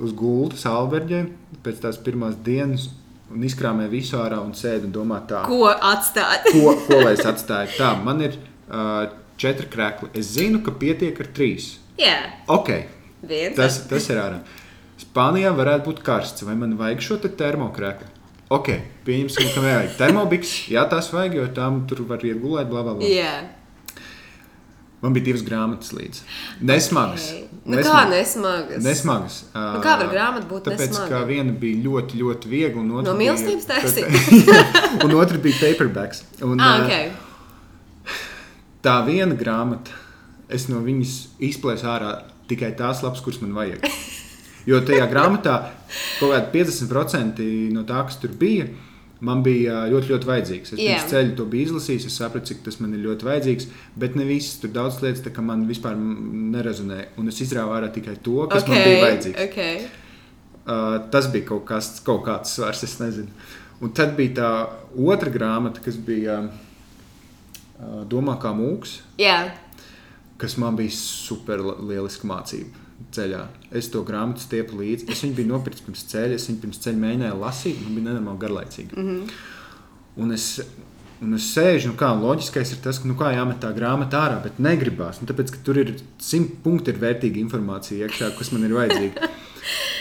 uz gultas, alberģē, pēc tās pirmās dienas, un izkrāmē visu ārā un sēdi un domā tā, Ko atstāt? ko, ko lai es atstāju. Tā, man ir uh, četri krēkli. Es zinu, ka pietiek ar trīs. Jā, Ok, viens. tas, tas ir ārā. Spānijā varētu būt karsts, vai man vajag šo te termokrēku? Ok, pieņemsim, ka vajag termobiks. Jā, tās vajag, jo tām tur var iegulēt, bla, bla, bla. Jā. Man bija divas grāmatas līdzi. Nesmagas. Okay. Nu, kā nesmagas? Nesmagas. Nu, kā var grāmata būt Tāpēc, nesmaga? ka viena bija ļoti, ļoti viegla, No mīlestības taisīt? un otra bija paperbacks. Un, Ah, ā, ok. Tā viena grāmata, es no viņas izplēsu ārā tikai tās lapas, kuras man vajag. Jo tajā grāmatā kaut kāda 50% no tā, kas tur bija, man bija ā, ļoti, ļoti vajadzīgs. Es pirms ceļa to biju izlasījis, es sapratu, cik tas man ir ļoti vajadzīgs, bet ne visas tur daudz lietas, tā, ka man vispār nerezonē. Un es izrāvu ārā tikai to, kas okay. man bija vajadzīgs. Okay. Uh, tas bija kaut, kas, kaut kāds svars, es nezinu. Un tad bija tā otra grāmata, kas bija uh, Domā kā mūks, Jā, kas man bija super lieliska mācība ceļā. Es to grāmatu stiepu līdzi. Es viņu biju nopircis pirms ceļa, es viņu pirms ceļa mēģināju lasīt, man bija nenormāli garlaicīgi. Mm -hmm. Un es Un es sēžu, nu kā loģiskais ir tas, ka nu kā jāmet tā grāmata ārā, bet negribās. Nu, tāpēc, ka tur ir simt punkti, ir vērtīga informācija iekšā, kas man ir vajadzīga.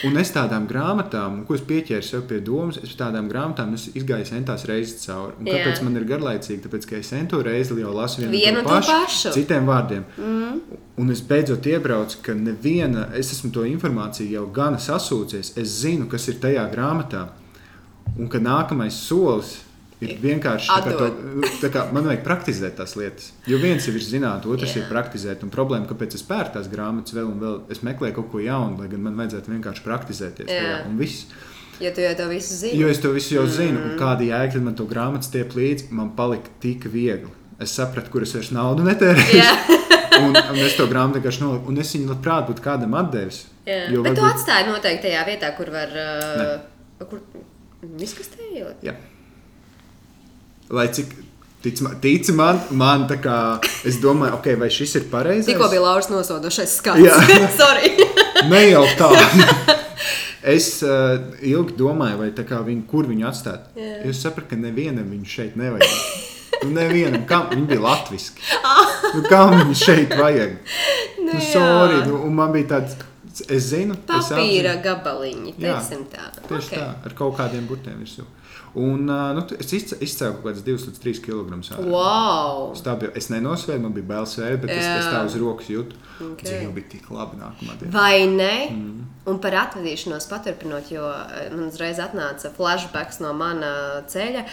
Un es tādām grāmatām, ko es pieķēru sev pie domas, es tādām grāmatām izgāju centās reizes cauri. Un kāpēc Jā. man ir garlaicīgi? Tāpēc, ka es cento reizi jau lasu vienu, Vienu pašu, pašu. citiem vārdiem. Mm. Un es beidzot iebraucu, ka neviena, es esmu to informāciju jau gana sasūcies. Es zinu, kas ir tajā grāmatā. Un ka nākamais solis ir vienkārši tā kā, to, tā kā man vajag praktizēt tās lietas. Jo viens ir zināt, otrs Jā. ir praktizēt. Un problēma, kāpēc es pērku tās grāmatas vēl un vēl, es meklēju kaut ko jaunu, lai gan man vajadzētu vienkārši praktizēties. Jā. tajā, Un viss. jo tu jau to visu zini. Jo es to visu jau zinu, un kāda jēga tad man to grāmatu stiep līdzi, man palika tik viegli. Es sapratu, kur es vairs naudu netērēju. Un, un es to grāmatu vienkārši noliku. Un es viņu labprāt būtu kādam atdevis. Jā. Jo Bet tu varbūt- atstāji noteikti tajā vietā, kur var. Uh, kur izkastējot. Jā. Lai cik tic, ma- tici man, man tā kā es domāju, ok, vai šis ir pareizs. Tikko bija Lauris nosodošais skats. Jā. Sorry. Ne jau tā. es uh, ilgi domāju, vai tā kā viņu, kur viņu atstāt. Jā. Es sapratu, ka nevienam viņu šeit nevajag. Nu, nevienam, kam viņi bija latviski. Nu, kam viņu šeit vajag? Nu, Nu, sorry, nu, un man bija tāds, es zinu, es Papīra apzinu. gabaliņi, Jā, tā. Tieši okay. tā, ar kaut kādiem burtiem virsū. Un nu, es izcēlu kaut kādas 2 līdz 3 kg. Wow! Es tā biju, es nenosvēru, man bija bail svērt, bet es, es Jā. tā uz rokas jūtu. Ok. Dzīve bija tik labi nākamā diena. Vai ne? Mm. Un par atvadīšanos paturpinot, jo man uzreiz atnāca flashbacks no mana ceļa,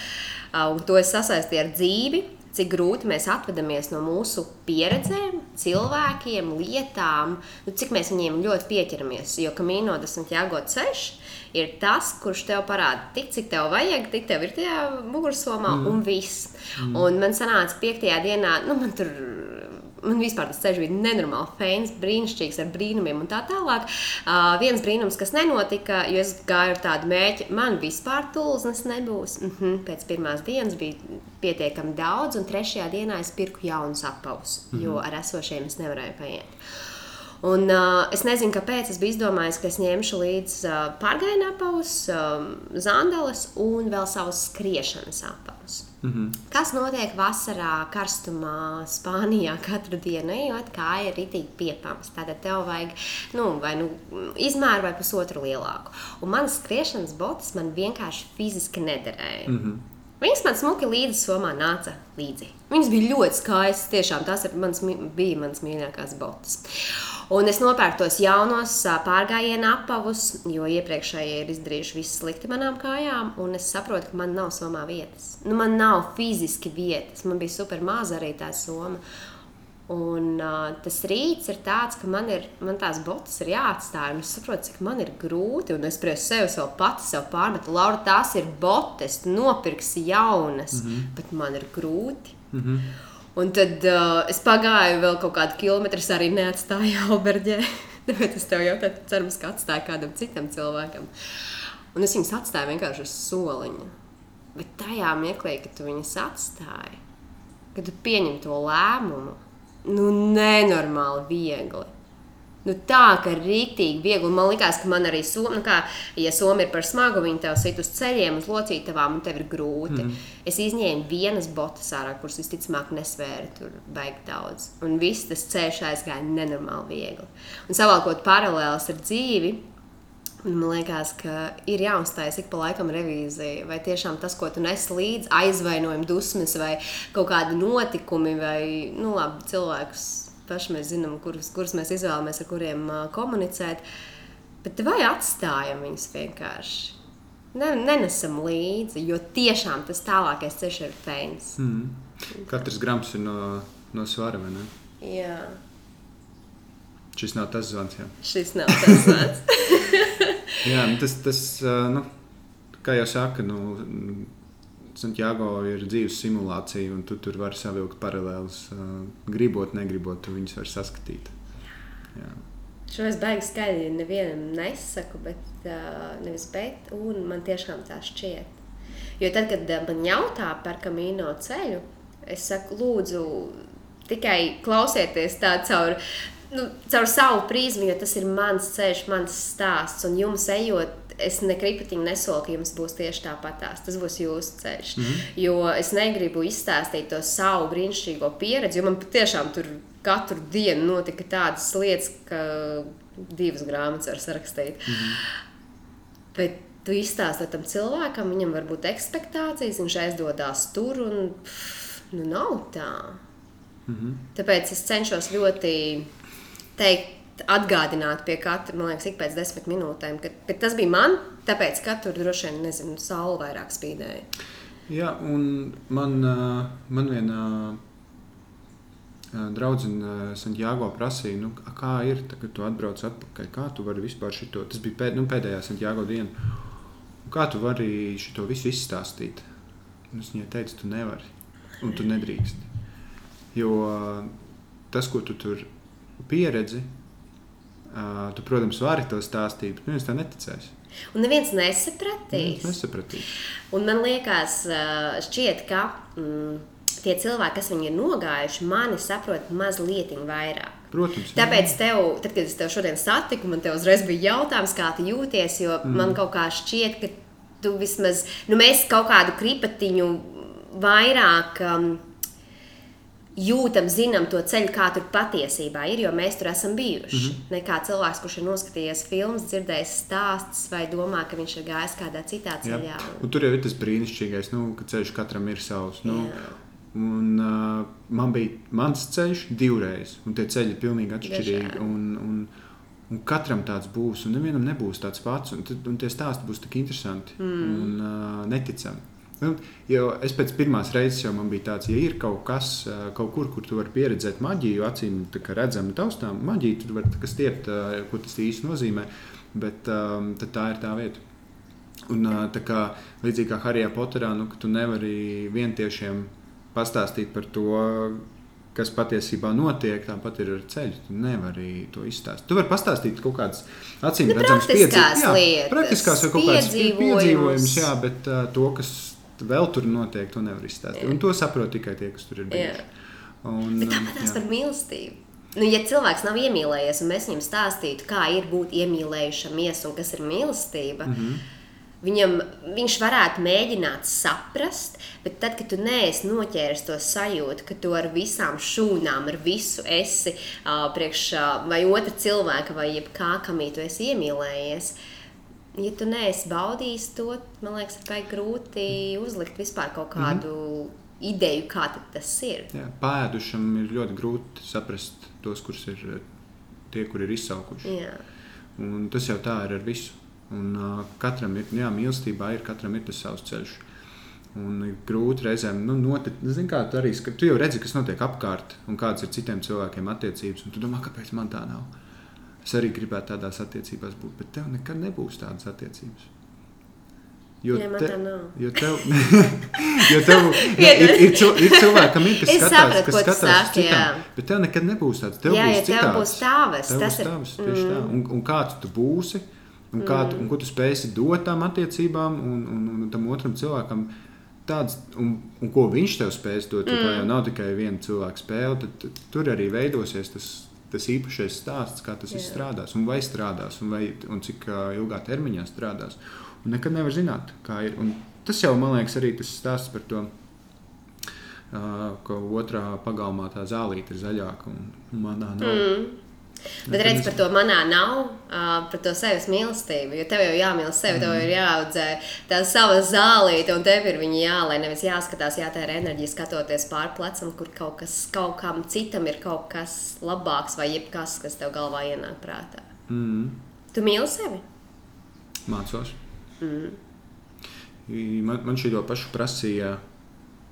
un to es sasaistīju ar dzīvi. Cik grūti mēs atvadāmies no mūsu pieredzēm, cilvēkiem, lietām, nu, cik mēs viņiem ļoti pieķeramies. Jo kamīno desmit jāgot ceļš ir tas, kurš tev parāda, tik cik tev vajag, tik tev ir tajā mugursomā, mm. un viss. Mm. Un man sanāca piektajā dienā, nu, man tur man vispār tas ceļš bija nenormāli fēns, brīnišķīgs ar brīnumiem un tā tālāk. Uh, viens brīnums, kas nenotika, jo es gāju ar tādu mērķi, man vispār tulznes nebūs. Mm -hmm. Pēc pirmās dienas bija pietiekami daudz, un trešajā dienā es pirku jaunus apavus, mm -hmm. jo ar esošiem es nevarēju paiet. Un, uh, es nezinu, kāpēc es biju izdomājis, ka es ņemšu līdzi uh, pārgājienu apavus, um, zandeles un vēl savus skriešanas apavus. Mm -hmm. Kas notiek vasarā, karstumā, Spānijā katru dienu, ejot, kā ir rītīgi piepams. Tātad tev vajag nu, vai nu izmēru vai pusotru lielāku. Un manas skriešanas botas man vienkārši fiziski nederēja. Mm -hmm. Viņas man smuki līdzi somā nāca līdzi. Viņas bija ļoti skaistas. Tiešām tās mans, bija manas mīļākās botas. Un es nopērku tos jaunos pārgājienu apavus, jo iepriekšējie ir izdarījuši visu slikti manām kājām. Un es saprotu, ka man nav somā vietas. Nu, man nav fiziski vietas. Man bija super maza arī tā soma. Un uh, tas rīts ir tāds, ka man, ir, man tās botas ir jāatstāj. Es saprotu, cik man ir grūti. Un es priekš sevis vēl pati sev pārmetu, Laura, tās ir botas, nopirksi jaunas, mm -hmm. bet man ir grūti. Mm -hmm. Un tad uh, es pagāju vēl kaut kādu kilometru, arī neatstāju Alberģē. Tāpēc es tev jautāju, cerams, ka atstāju kādam citam cilvēkam. Un es viņus atstāju vienkārši uz soliņa. Bet tajā mirklī, kad tu viņus atstāji, kad tu pieņem to lēmumu, nu, nenormāli viegli. Nu, tā kā rīktīgi viegli. Man liekas, ka man arī Somija, nu kā, ja Somija ir par smagu, viņi tev sit uz ceļiem, uz locītavām, un tev ir grūti. Mm. Es izņēmu vienas botas ārā, kuras visticamāk nesvēra tur baigi daudz. Un viss tas ceļš aizgāja nenormāli viegli. Un savalkot paralēlus ar dzīvi, Man liekas, ka ir jāuzstājas ik pa laikam revīzija. Vai tiešām tas, ko tu nes līdzi, aizvainojumi, dusmas vai kaut kādi notikumi, vai nu, labi, cilvēkus paši mēs zinām, kurus, kurus mēs izvēlamies, ar kuriem uh, komunicēt. Bet vai atstājam viņus vienkārši? Ne, nenesam līdzi, jo tiešām tas tālākais ceļš ir fēns. Mm. Katrs grams ir no, no svara. vai ne? Jā, Šis nav tas zvans. Jā, šis nav tas vārds. jā tas, tas nu, kā jau saka, nu, Santiago ir dzīves simulācija, un tu tur vari savilkt paralēlus. Gribot, negribot, tu viņus vari saskatīt. Jā. Šo es baigi skaļi nevienam nesaku, bet uh, nevis bet, un man tiešām tā šķiet. Jo tad, kad man jautā par kamīno ceļu, es saku, lūdzu, tikai klausieties tā caur, nu, caur savu prizmu, jo tas ir mans ceļš, mans stāsts, un jums ejot. Es nekripatiņu nesolu, ka jums būs tieši tāpatās. Tas būs jūsu ceļš. Mm -hmm. Jo es negribu izstāstīt to savu brīnišķīgo pieredzi, jo man patiešām tur katru dienu notika tādas lietas, ka divas grāmatas var sarakstīt. Mm -hmm. Bet tu izstāsti tam cilvēkam, viņam var būt expectācijas, viņš aizdodas tur un pff, nu, nav tā. Mm -hmm. Tāpēc es cenšos ļoti teikt, atgādināt pie katra, man liekas, ik pēc desmit minūtēm, ka bet tas bija man, tāpēc, ka tur droši vien, nezinu, saule vairāk spīdēja. Jā, un man, man viena draudzene Santiago prasīja, nu, kā ir, tā, kad tu atbrauc atpakaļ, kā tu vari vispār šito, tas bija pēd, nu, pēdējā Santiago diena, kā tu vari šito visu izstāstīt? Un es viņai teicu, tu nevari, un tu nedrīkst. Jo tas, ko tu tur pieredzi, ā, tu, protams, vari to stāstīt, bet neviens tā neticēs. Un neviens Neviens nesapratīs. nesapratīs. Un man liekas, šķiet, ka mm, tie cilvēki, kas viņi ir nogājuši, mani saprot mazliet vairāk. Protams. jā. Tāpēc, tev, tad, kad es tev šodien satiku, man te uzreiz bija jautājums, kā tu jūties. Jo mm. man kaut kā šķiet, ka tu vismaz, nu, mēs kaut kādu kripatiņu vairāk um, jūtam, zinām to ceļu, kā tur patiesībā ir, jo mēs tur esam bijuši. Mm -hmm. Nekā cilvēks, kurš ir noskatījies filmas, dzirdējis stāstus vai domā, ka viņš ir gājis kādā citā ceļā. Un tur jau ir tas brīnišķīgais, nu, ka ceļš katram ir savs. Nu, Jā. un, uh, man bija mans ceļš divreiz, un tie ceļi ir pilnīgi atšķirīgi. Un, un, un katram tāds būs, un nevienam nebūs tāds pats. Un, un tie stāsti būs tik interesanti mm. un uh, neticami. Nu, jo es pēc pirmās reizes jau man bija tāds, ja ir kaut kas, ā, kaut kur, kur tu vari pieredzēt maģiju, acīm redzama, taustām maģiju, tad var stiept, ā, ko tas īsti nozīmē. Bet tad tā ir tā vieta. Un, ā, tā kā, līdzīgi kā Harijā Poterā, nu, tu nevari vientiešiem pastāstīt par to, kas patiesībā notiek, tāpat ir ar ceļu. Tu nevari to izstāstīt. Tu vari pastāstīt kaut kādas acīm Nu, redzamas praktiskās jā, lietas, praktiskās vai kaut kādas pie- piedzīvojumus. piedzīvojumus, jā, bet uh, to, kas vēl tur notiek, to nevar izstāstīt. Jā. Un to saprot tikai tie, kas tur ir bijuši. Un, Bet um, tāpat tās jā. par mīlestību. Nu, ja cilvēks nav iemīlējies, un mēs viņam stāstītu, kā ir būt iemīlējušamies un kas ir mīlestība, mm. -hmm. viņam, viņš varētu mēģināt saprast, bet tad, kad tu neesi noķēris to sajūtu, ka tu ar visām šūnām, ar visu esi uh, priekš uh, vai otra cilvēka, vai jebkā, kamī tu esi iemīlējies. Ja tu neesi baudījis to, man liekas, ir grūti uzlikt vispār kaut kādu mm -hmm. ideju, kā tas ir. Jā, Pēdušam ir ļoti grūti saprast tos, kurus ir tie, kur ir izsaukuši. Jā. Un tas jau tā ir ar visu. Un, uh, katram ir, jā, mīlestībā ir, katram ir tas savs ceļš. Un grūti reizēm, nu, notiek, zini, kā tu arī skat, tu jau redzi, kas notiek apkārt, un kādas ir citiem cilvēkiem attiecības. Un tu domā, kāpēc man tā nav? Es arī gribētu tādās attiecībās būt, bet tev nekad nebūs tādas attiecības. Jo, tā nav. jo tev, jo tev jā, ir, ir, ir cilvēkam, ir, kas Es skatās, sapratu, kas skatās saki, citām, bet tev nekad nebūs tāds. Tev Jā, būs ja tev citāds. būs tavas, Tev tas būs ir- tavs, tieši tā. Un, un kāds tu būsi, un, kā tu, un ko tu spēsi dot tām attiecībām, un, un, un tam otram cilvēkam, tāds, un, un ko viņš tev spēs dot. Mm. Tā jau nav tikai viena cilvēka spēle, tad, tad tur arī veidosies tas, tas īpašais stāsts, kā tas viss strādās, un vai strādās, un, vai, un cik ā, ilgā termiņā strādās. Un nekad nevar zināt, kā ir. Un tas jau, man liekas, arī tas stāsts par to. Uh, ka otrā pagalmā tā zālīte ir zaļāka un manā nav. Mm. Bet redz, par to manā nav, uh, par to sevis mīlestību. Jo tev jau jāmīl sevi, tev ir jāaudzē tā sava zālīte, un tev ir viņa jālai. Nevis jāskatās, jātērē enerģija, skatoties pāri plecam, kur kaut kas, kaut kam citam ir kaut kas labāks vai jebkas, kas tev galvā ienāk prātā. Mm. Tu mīli sevi? Mācos. Mm. Man, man šī to pašu prasīja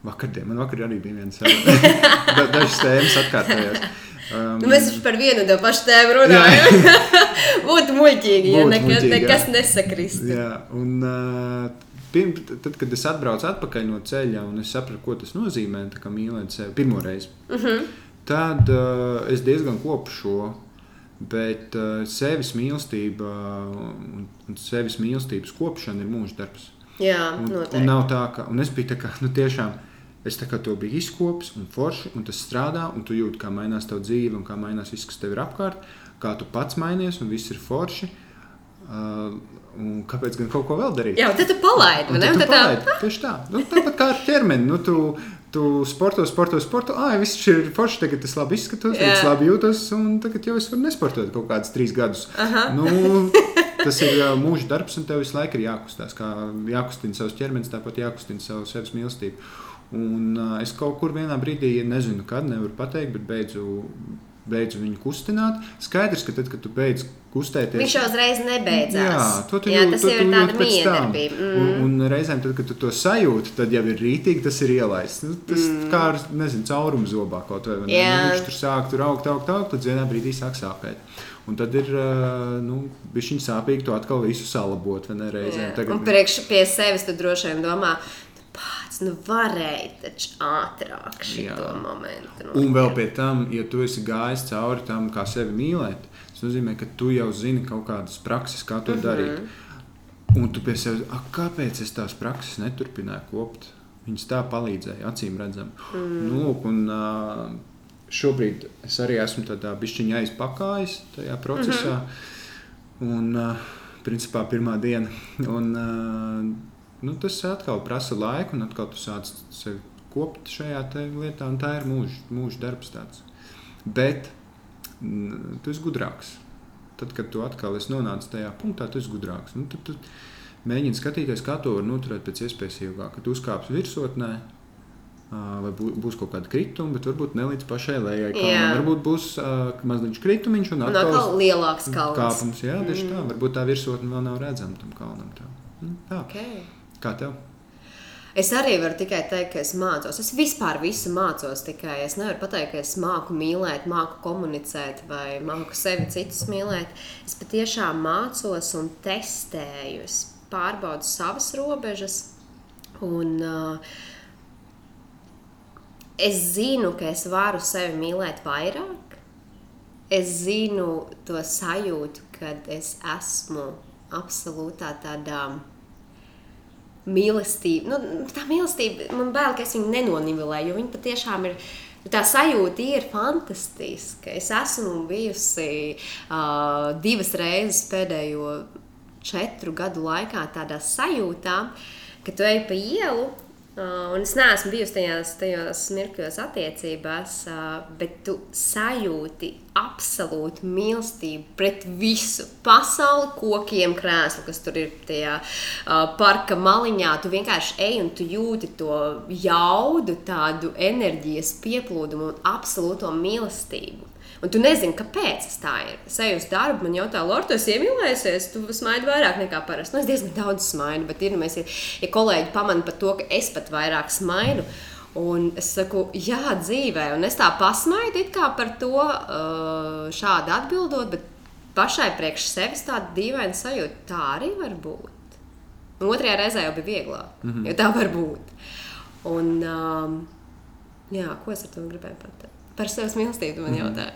vakardien. Man vakar arī bija viens da, dažs tēmas atkārtojās. Um, nu, mēs par vienu to pašu tēmu runājam. Būtu muļķīgi, ja nekas, muļķīgi, jā. nekas nesakrist. Jā, un uh, pirm, tad, kad es atbraucu atpakaļ no ceļa un es sapratu, ko tas nozīmē, kā mīlēt sevi pirmo reizi, uh Mhm. -huh. tad uh, es diezgan kopu šo. Bet uh, sevis mīlestība un, un sevis mīlestības kopšana ir mūža darbs. Jā, Un, un noteikti. nav tā, ka un es biju tā kā, nu, tiešām. Es tā kā to biju izkopis un forši, un tas strādā, un tu jūti, kā mainās tava dzīve, un kā mainās viss, kas tev ir apkārt, kā tu pats mainies, un viss ir forši. Uh, kāpēc gan kaut ko vēl darīt? Jā, tad tu palaidi, vai ne? tad tu tad tā- palaidi. Tieši tā. Nu, tāpat kā ar ķermeni. Nu, tu, tu sporto, sporto, sporto. Ah, viss ir forši. Tagad es labi izskatos, tagad es labi jūtos. Un tagad jau es varu nesportot kaut kādus trīs gadus. Aha. Nu, tas ir uh, mūža darbs, un tev visu laiku ir jākustās. Kā jākustina savs ķermenis, tāpat jākustina savu sevis mīlestību. Un uh, es kaut kur vienā brīdī, nezinu, kad nevaru pateikt, bet beidzu, beidzu viņu kustināt. Skaidrs, ka tad, kad tu beidz kustēties, Viņš jau uzreiz nebeidzās. Jā, to tu Jā, jūti- tas to jau ir pēc tam. miedarbība. Un, Mm. un reizēm, tad, kad tu to sajūti, tad jau ir rītīgi, tas ir ielaists. Nu, tas mm. kā ar nezinu, caurumu zobā kaut vai. ne? Nu, viņš tur sāk tur augt, augt, augt, tad vienā brīdī sāk sāpēt. Un tad ir nu, bijis sāpīgi to atkal visu salabot. Reizēm. Jā. Un priekš pie sevis tu droši vien domā, pats nu varēji taču ātrāk šo momentu. Un vēl pie tam, ja tu esi gājis cauri tam, kā sevi mīlēt, tas nozīmē, ka tu jau zini kaut kādas prakses, kā to mm -hmm. darīt. Un tu pie sevis, "Ak, kāpēc es tās prakses neturpināju kopt? Viņas tā palīdzēja, acīm redzami. Mm. Nu, lūk, un, šobrīd es arī esmu tādā bišķiņā aizpakājis tajā procesā. Mm -hmm. Un, principā, pirmā diena. Un, nu, tas atkal prasa laiku, un atkal tu sāc sevi kopt šajā lietā, un tā ir mūža, mūža darbs. Tāds. Bet mm, tu esi gudrāks. Tad, kad tu atkal esi nonācis tajā punktā, tu esi gudrāks. Nu, tad tu mēģini skatīties, kā to var noturēt pēc iespējas ilgāk. Kad tu uzkāpsi virsotnē, vai bū- būs kaut kāda krituma, bet varbūt ne līdz pašai lejai. Varbūt būs uh, mazliet kritumiņš un Un atkal, atkal lielāks kalns. kāpums. Jā, tieši tā. Varbūt tā virsotne vēl nav redzama tam kalnam. Tā. Nu, tā. Okay. Kā tev? Es arī varu tikai teikt, ka es mācos. Es vispār visu mācos. Tikai es nevaru pateikt, ka es māku mīlēt, māku komunicēt vai māku sevi citus mīlēt. Es patiešām mācos un testēju. Es pārbaudu savas robežas. Un, uh, es zinu, ka es varu sevi mīlēt vairāk. Es zinu to sajūtu, kad es esmu absolūtā tādā mīlestība. Nu, tā mīlestība, man bail, ka es viņu nenonivelēju, jo viņa patiešām ir. Tā sajūta ir fantastiska. Es esmu bijusi uh, divas reizes pēdējo četru gadu laikā tādā sajūtā, ka tu ej pa ielu. Uh, un es neesmu bijusi tajās, tajos mirkļos attiecībās, uh, bet tu sajūti absolūtu mīlestību pret visu pasauli, kokiem, krēslu, kas tur ir tajā uh, parka maliņā. Tu vienkārši ej un tu jūti to jaudu, tādu enerģijas pieplūdumu un absolūto mīlestību. Un tu nezini, kāpēc tas tā ir. Es eju uz darbu, man jautā, Lorija, tu esi iemīlējies, tu smaidi vairāk nekā parasti. Nu, es diezgan daudz smaidu, bet ir, nu, mēs, ja, kolēģi pamana par to, ka es pat vairāk smaidu. Un es saku, jā, dzīvē, un es tā pasmaidu par to uh, šādi atbildot, bet pašai priekš sevis tāda dīvaina sajūta, tā arī var būt. Un otrajā reizē jau bija vieglāk, mm -hmm. jo tā var būt. Un, um, jā, ko es ar to gribēju pateikt? Par sevis mīlestību man jautāja.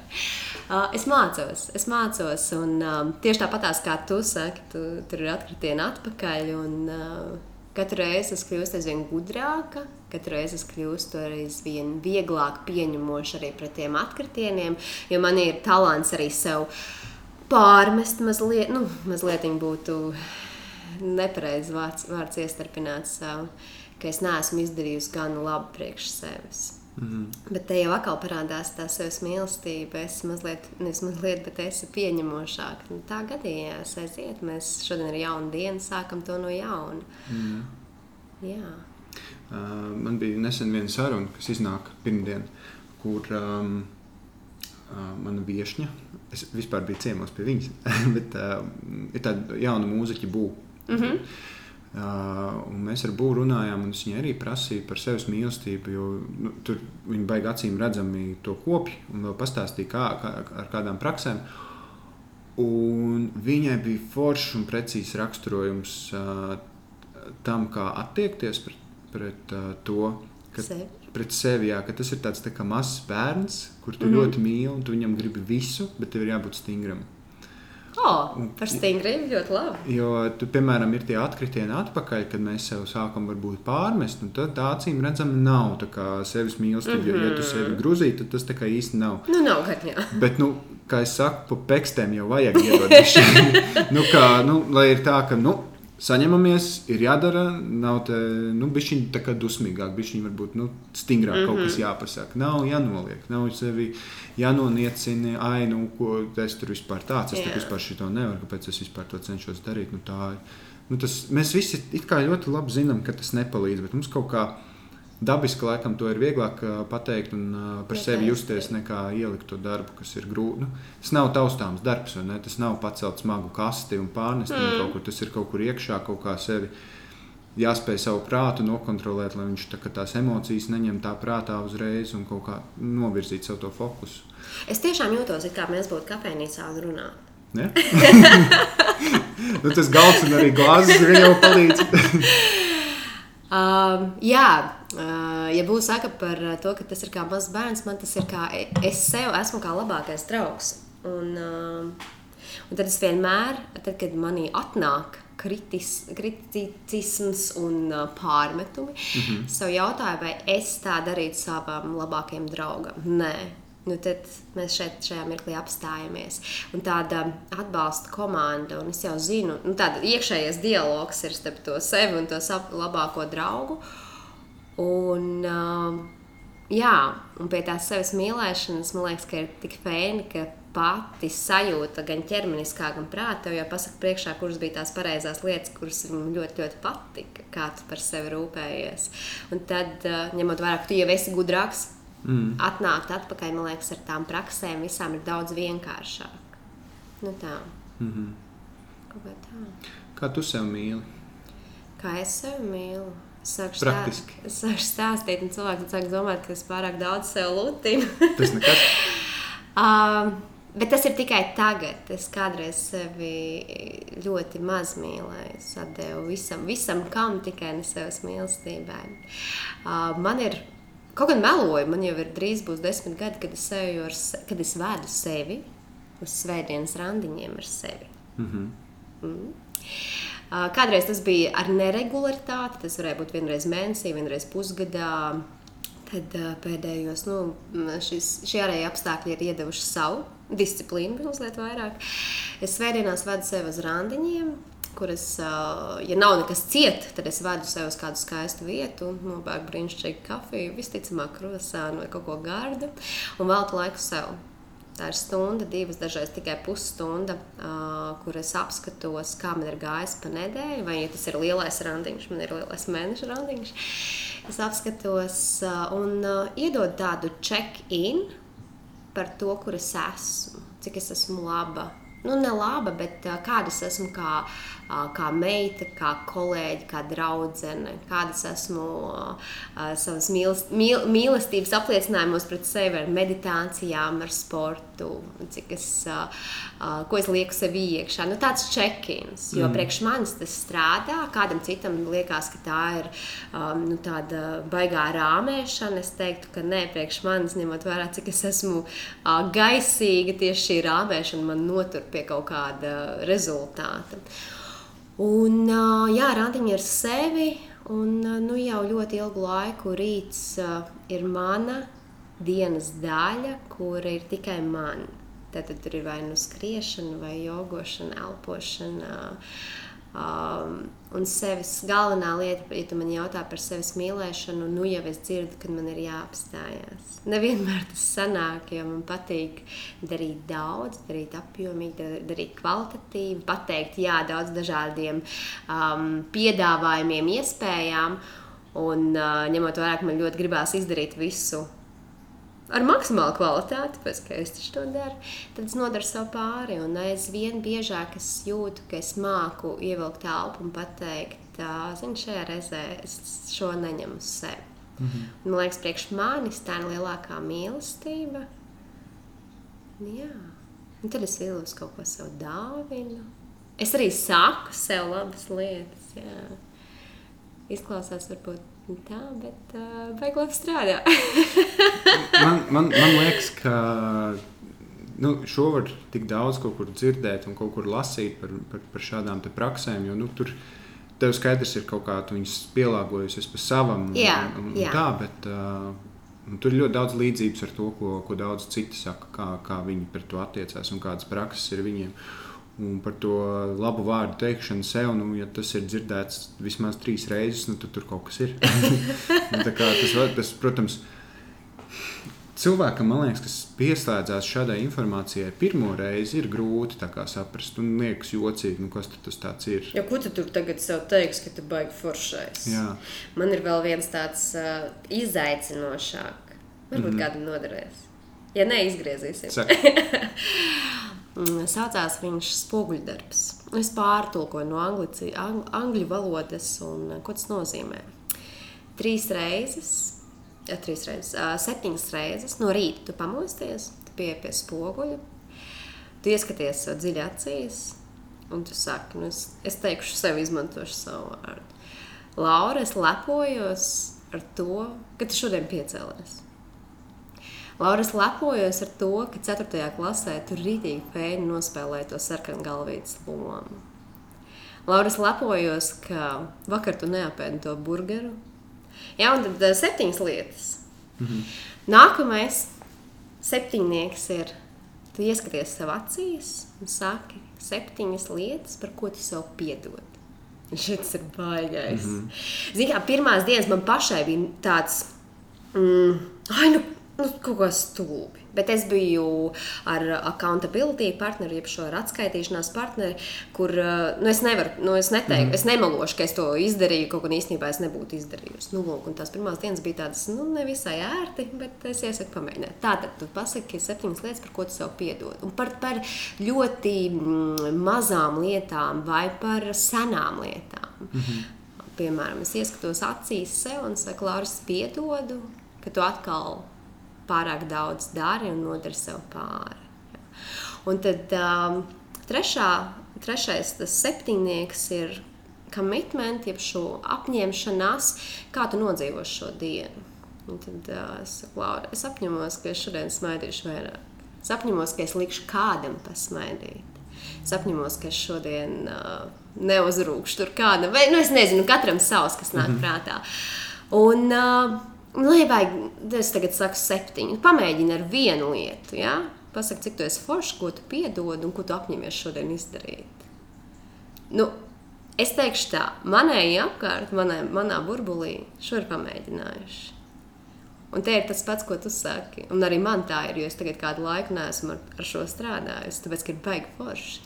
Uh, es mācos, es mācos, un um, tieši tāpatās kā tu saki, tu, tur ir atkritieni atpakaļ. Un, uh, Katru reizi es kļūstu aizvien gudrāka, katru reizi es kļūstu aizvien vieglāk pieņemoša arī pret tiem atkritieniem, jo man ir talants arī sev pārmest mazliet, nu, mazliet būtu nepareizs vārds, vārds iestarpināts, uh, ka es neesmu izdarījusi gan labu priekš sevis. Mhm. Bet te jau atkal parādās tā savas mīlestība. Es mazliet, nevis mazliet, bet es esmu pieņemošāka. Nu, tā gadījās, aiziet. Mēs šodien ir jauna diena, sākam to no jauna. Mhm. Jā. Uh, man bija nesen viena saruna, kas iznāk pirmdien, kur um, uh, mana viesņa, es vispār biju ciemos pie viņas, bet uh, ir tāda jauna mūziķa būva. Mm -hmm. Uh, mēs ar Būru runājām, un es viņai arī prasīju par sevis mīlestību. Jo nu, tur viņa baigā acīm redzami to kopju un vēl pastāstīja, kā, kā, ar kādām praksēm. Un viņai bija foršs un precīzs raksturojums uh, tam, kā attiekties pret, pret uh, to, ka, Sevi. pret sevi. Jā, ka tas ir tāds tā mazs bērns, kur tu mm. -hmm. ļoti mīli, un tu viņam gribi visu, bet tev ir jābūt stingram. O, par stingrību ļoti labi. Jo, tu, piemēram, ir tie atkritieni atpakaļ, kad mēs sev sākam varbūt pārmest. un Tad tā acīm redzama nav tā kā sevis mīlestība. Mm -hmm. Ja tu sevi grūzī, tad tas tā kā īsti nav. Nu, nav gan jā. Bet, nu, kā es saku, pa pekstēm jau vajag iedot nu, kā, nu, lai ir tā, ka, nu, saņemamies, ir jādara, nav te, nu, bišķiņi tā kā dusmīgāk, bišķiņi varbūt, nu, stingrāk mm -hmm. kaut kas jāpasaka. Nav jānoliek, nav sevi jānoniecina, ai, nu, ko es tur vispār tāds, es tur vispār šito nevaru, kāpēc es vispār to cenšos darīt. Nu, tā, nu, tas, mēs visi it kā ļoti labi zinām, ka tas nepalīdz, bet mums kaut kā dabiski laikam to ir vieglāk ā, pateikt un ā, par sevi justies, nekā ielikt to darbu, kas ir grūti. Nu, tas nav taustāms darbs? Tas nav pacelt smagu kasti un pārnest mm. kaut kur. Tas ir kaut kur iekšā, kaut kā sevi. Jāspēj savu prātu nokontrolēt, lai viņš tā, tās emocijas neņem tā prātā uzreiz un kaut kā novirzīt savu fokusu. Es tiešām jūtos, kā mēs būtu kafejnīcā un runātu. Ne? nu, tas galds un arī glāzes jau palīdz. Um, jā, ja būs saka par to, ka tas ir kā mazs bērns, man tas ir kā es sev esmu kā labākais draugs. Un, uh, un tad es vienmēr, tad, kad manī atnāk kritis, kriticisms un uh, pārmetumi, mm -hmm. sev jautāju, vai es tā darītu savam labākajam draugam. Nē. Nu, tad mēs šeit, šajā mirklī apstājamies. Un tāda atbalsta komanda, un es jau zinu, nu, tāda iekšējais dialogs ir starp to sevi un to savu labāko draugu. Un, um, jā, un pie tās sevis mīlēšanas man liekas, ka ir tik fēni, ka pati sajūta gan ķermeniskā, gan prātā, jau pasaka priekšā, kuras bija tās pareizās lietas, kuras man ļoti, ļoti patika, kā tu par sevi rūpējies. Un tad, uh, ņemot vērā, ka tu jau esi gudrāks, mm. atnākt atpakaļ, man liekas, ar tām praksēm visām ir daudz vienkāršāk. Nu tā. Mm -hmm. Kā tā. Kā tu sev mīli? Kā es sevi mīlu? Es sāku, Praktiski. stā, es sāku stāstīt, un cilvēki sāk domāt, ka es pārāk daudz sev lutinu. Tas nekas. um, bet tas ir tikai tagad. Es kādreiz sevi ļoti maz mīlēju. Es atdevu visam, visam kam tikai ne sevas mīlestībai. Uh, man ir, kaut gan meloju, man jau ir drīz būs desmit gadi, kad es, ar, kad es vedu sevi uz svētdienas randiņiem ar sevi. Mm -hmm. Uh, Kādreiz tas bija ar neregularitāti. Tas varēja būt vienreiz mēnesī, vienreiz pusgadā. Tad uh, pēdējos, nu, šis, šie ārēji apstākļi ir iedevuši savu disciplīnu, mazliet vairāk. Es svētdienās vedu sevi uz randiņiem, kuras, uh, ja nav nekas ciet, tad es vedu sevi uz kādu skaistu vietu, nopērku brīnišķīgu kafiju, visticamāk, krosānu vai kaut ko gardu un veltu laiku sev. Tā ir stunda, divas, dažreiz tikai pusstunda, uh, kur es apskatos, kā man ir gājis pa nedēļu, vai ja tas ir lielais randiņš, man ir lielais mēneša randiņš. Es apskatos uh, un uh, iedodu tādu check-in par to, kur es esmu, cik es esmu laba. Nu, ne laba, bet uh, kāda es esmu kā, kā meita, kā kolēģe, kā draudzene, kāda es esmu savas mīles, mīl, mīlestības apliecinājumos pret sevi ar meditācijām, ar sportu, cik es, ko es lieku sev iekšā. Nu, tāds check-ins, jo mm. priekš manis tas strādā, kādam citam liekas, ka tā ir nu, tāda baigā rāmēšana. Es teiktu, ka nē, priekš manis, ņemot vērā, cik es esmu gaisīga, tieši šī rāmēšana man notur pie kaut kāda rezultāta. Un, uh, jā, randiņi ar sevi, un uh, nu, jau ļoti ilgu laiku rīts uh, ir mana dienas daļa, kura ir tikai man. Tad tur ir vai nu skriešana, vai jogošana, elpošana, Um, un sevis galvenā lieta, ja tu man jautā par sevis mīlēšanu, nu jau es dzirdu, ka man ir jāapstājās. Nevienmēr tas sanāk, jo man patīk darīt daudz, darīt apjomīgi, darīt kvalitatīvi, pateikt jā daudz dažādiem um, piedāvājumiem, iespējām. Un uh, ņemot vērā, ka man ļoti gribās izdarīt visu ar maksimālu kvalitāti, pēc kā es to daru, tad es nodaru sev pāri. Un aizvien biežāk es jūtu, ka es māku ievilkt telpu un pateikt, zinu, šajā reizē es šo neņemu uz sevi. Mm -hmm. Man liekas, priekš manis tā ir lielākā mīlestība. Jā. Un tad es vilnos kaut ko sev dāvinu. Es arī saku sev labas lietas. Jā. Izklausās varbūt tā, bet uh, baigi labi strādā. man, man, man liekas, ka nu, šo var tik daudz kaut kur dzirdēt un kaut kur lasīt par, par, par šādām praksēm. Jo, nu, tur tev skaidrs ir kaut kā tu viņus pielāgojusies pa savam. Jā, un, un, jā. Tā, bet, uh, Tur ir ļoti daudz līdzības ar to, ko, ko daudz citi saka, kā, kā viņi par to attiecās un kādas prakses ir viņiem. Uh, Un par to labu vārdu teikšanu sev, nu, ja tas ir dzirdēts vismaz trīs reizes, nu, tad tur kaut kas ir. tas, tas, protams, cilvēkam, liekas, kas pieslēdzās šādai informācijai pirmo reizi, ir grūti saprast. Un liekas, jocīgi, nu, kas tas ir. Ja, ko tu tur tagad sev teiksi, ka tu baigi foršais? Jā. Man ir vēl viens tāds uh, izaicinošāk. Varbūt mm -hmm. kādam noderēs. Ja neizgriezīsim. Mm, saucās viņš spoguļdarbs. Es pārtulkoju no anglici, ang, angļu valodas, un ko tas nozīmē? Trīs reizes, ja, trīs reizes, septiņas reizes no rīta tu pamosties, tu pie, pie spoguļa, tu ieskaties sev dziļi acīs, un tu saki, nu es, es teikšu sev izmantošu savu vārdu. Laura, es lepojos ar to, ka tu šodien piecēlies. Laura, es lepojos ar to, ka 4. klasē tur rītīgi fēni nospēlēja to sarkanu galvītas lomu. Laura, es lepojos, ka vakar tu neapēdi to burgeru. Jā, un tad uh, septiņas lietas. -hmm. Nākamais septiņnieks ir, tu ieskaties sev acīs un saki septiņas lietas, par ko tu sev piedod. Šis ir baigais. Mm -hmm. Ziniet, kā pirmās dienas man pašai bija tāds, mm, ai, nu, nu, kaut kā stulbi. Bet es biju ar accountability partneri, jeb šo atskaitīšanās partneri, kur nu, es nevaru, nu, es neteiktu, mm. es nemelošu, ka es to izdarīju, kaut gan īstenībā es nebūtu izdarījusi. Nu, lūk, tās pirmās dienas bija tādas, nu, nevisai ērti, bet es iesaku pamēģināt. Tātad tu pasaki septiņas lietas, par ko tu sev piedod. Un par, par ļoti mm, mazām lietām vai par senām lietām. Mm -hmm. Piemēram, es ieskatos acīs sev un saku, Lāris, piedodu, ka tu atkal pārāk daudz dari un nodari sev pāri. Ja. Un tad um, trešā, trešais, tas septiņnieks ir commitment, jeb šo apņemšanās, kā tu nodzīvo šo dienu. Un tad uh, es saku, Laura, es apņemos, ka es šodien smaidīšu vairāk. Es apņemos, ka es likšu kādam pasmaidīt. Es apņemos, ka es šodien uh, neuzrūkšu tur kādam, vai nu, es nezinu, katram savs, kas nāk mm -hmm. prātā. Un, uh, Nu, ja vajag, es tagad saku septiņu, pamēģini ar vienu lietu. Ja? Pasaki, cik tu esi foršs, ko tu piedod un ko tu apņemies šodien izdarīt. Nu, es teikšu tā, manēji apkārt, manē, manā burbulī šo ir pamēģinājuši. Un te ir tas pats, ko tu saki. Un arī man tā ir, jo es tagad kādu laiku neesmu ar, ar šo strādājis, tāpēc, ka ir baigi forši.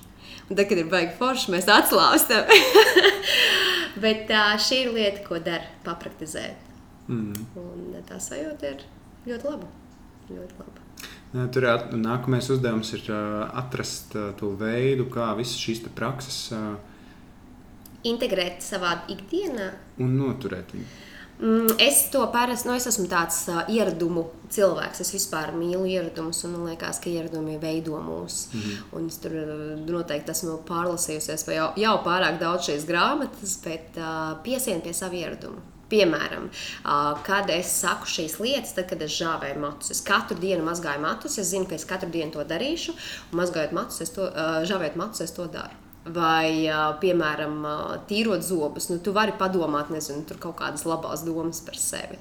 Un tad, kad ir baigi forši, mēs atslābstam. Bet tā, šī ir lieta, ko dara papraktizēt. Mm. Un tā sajūta ir ļoti laba. Ļoti laba. Tur nākamais uzdevums ir atrast to veidu, kā visas šīs prakses integrēt savā ikdienā un noturēt viņu. Mm, es to parasti, nu, es esmu tāds uh, ieradumu cilvēks. Es vispār mīlu ieradumus, un man liekas, ka ieradumi veido mūs. Mm -hmm. Un es tur noteikti esmu pārlasījusies, jau, jau pārāk daudz šīs grāmatas, bet uh, piesien pie savu ieradumu. Piemēram, kad es saku šīs lietas, tad, kad es žāvēju matus, es katru dienu mazgāju matus, es zinu, ka es katru dienu to darīšu, un mazgājot matus, es to, žāvējot matus, es to daru. Vai, piemēram, tīrot zobus, nu, tu vari padomāt, nezinu, tur kaut kādas labas domas par sevi.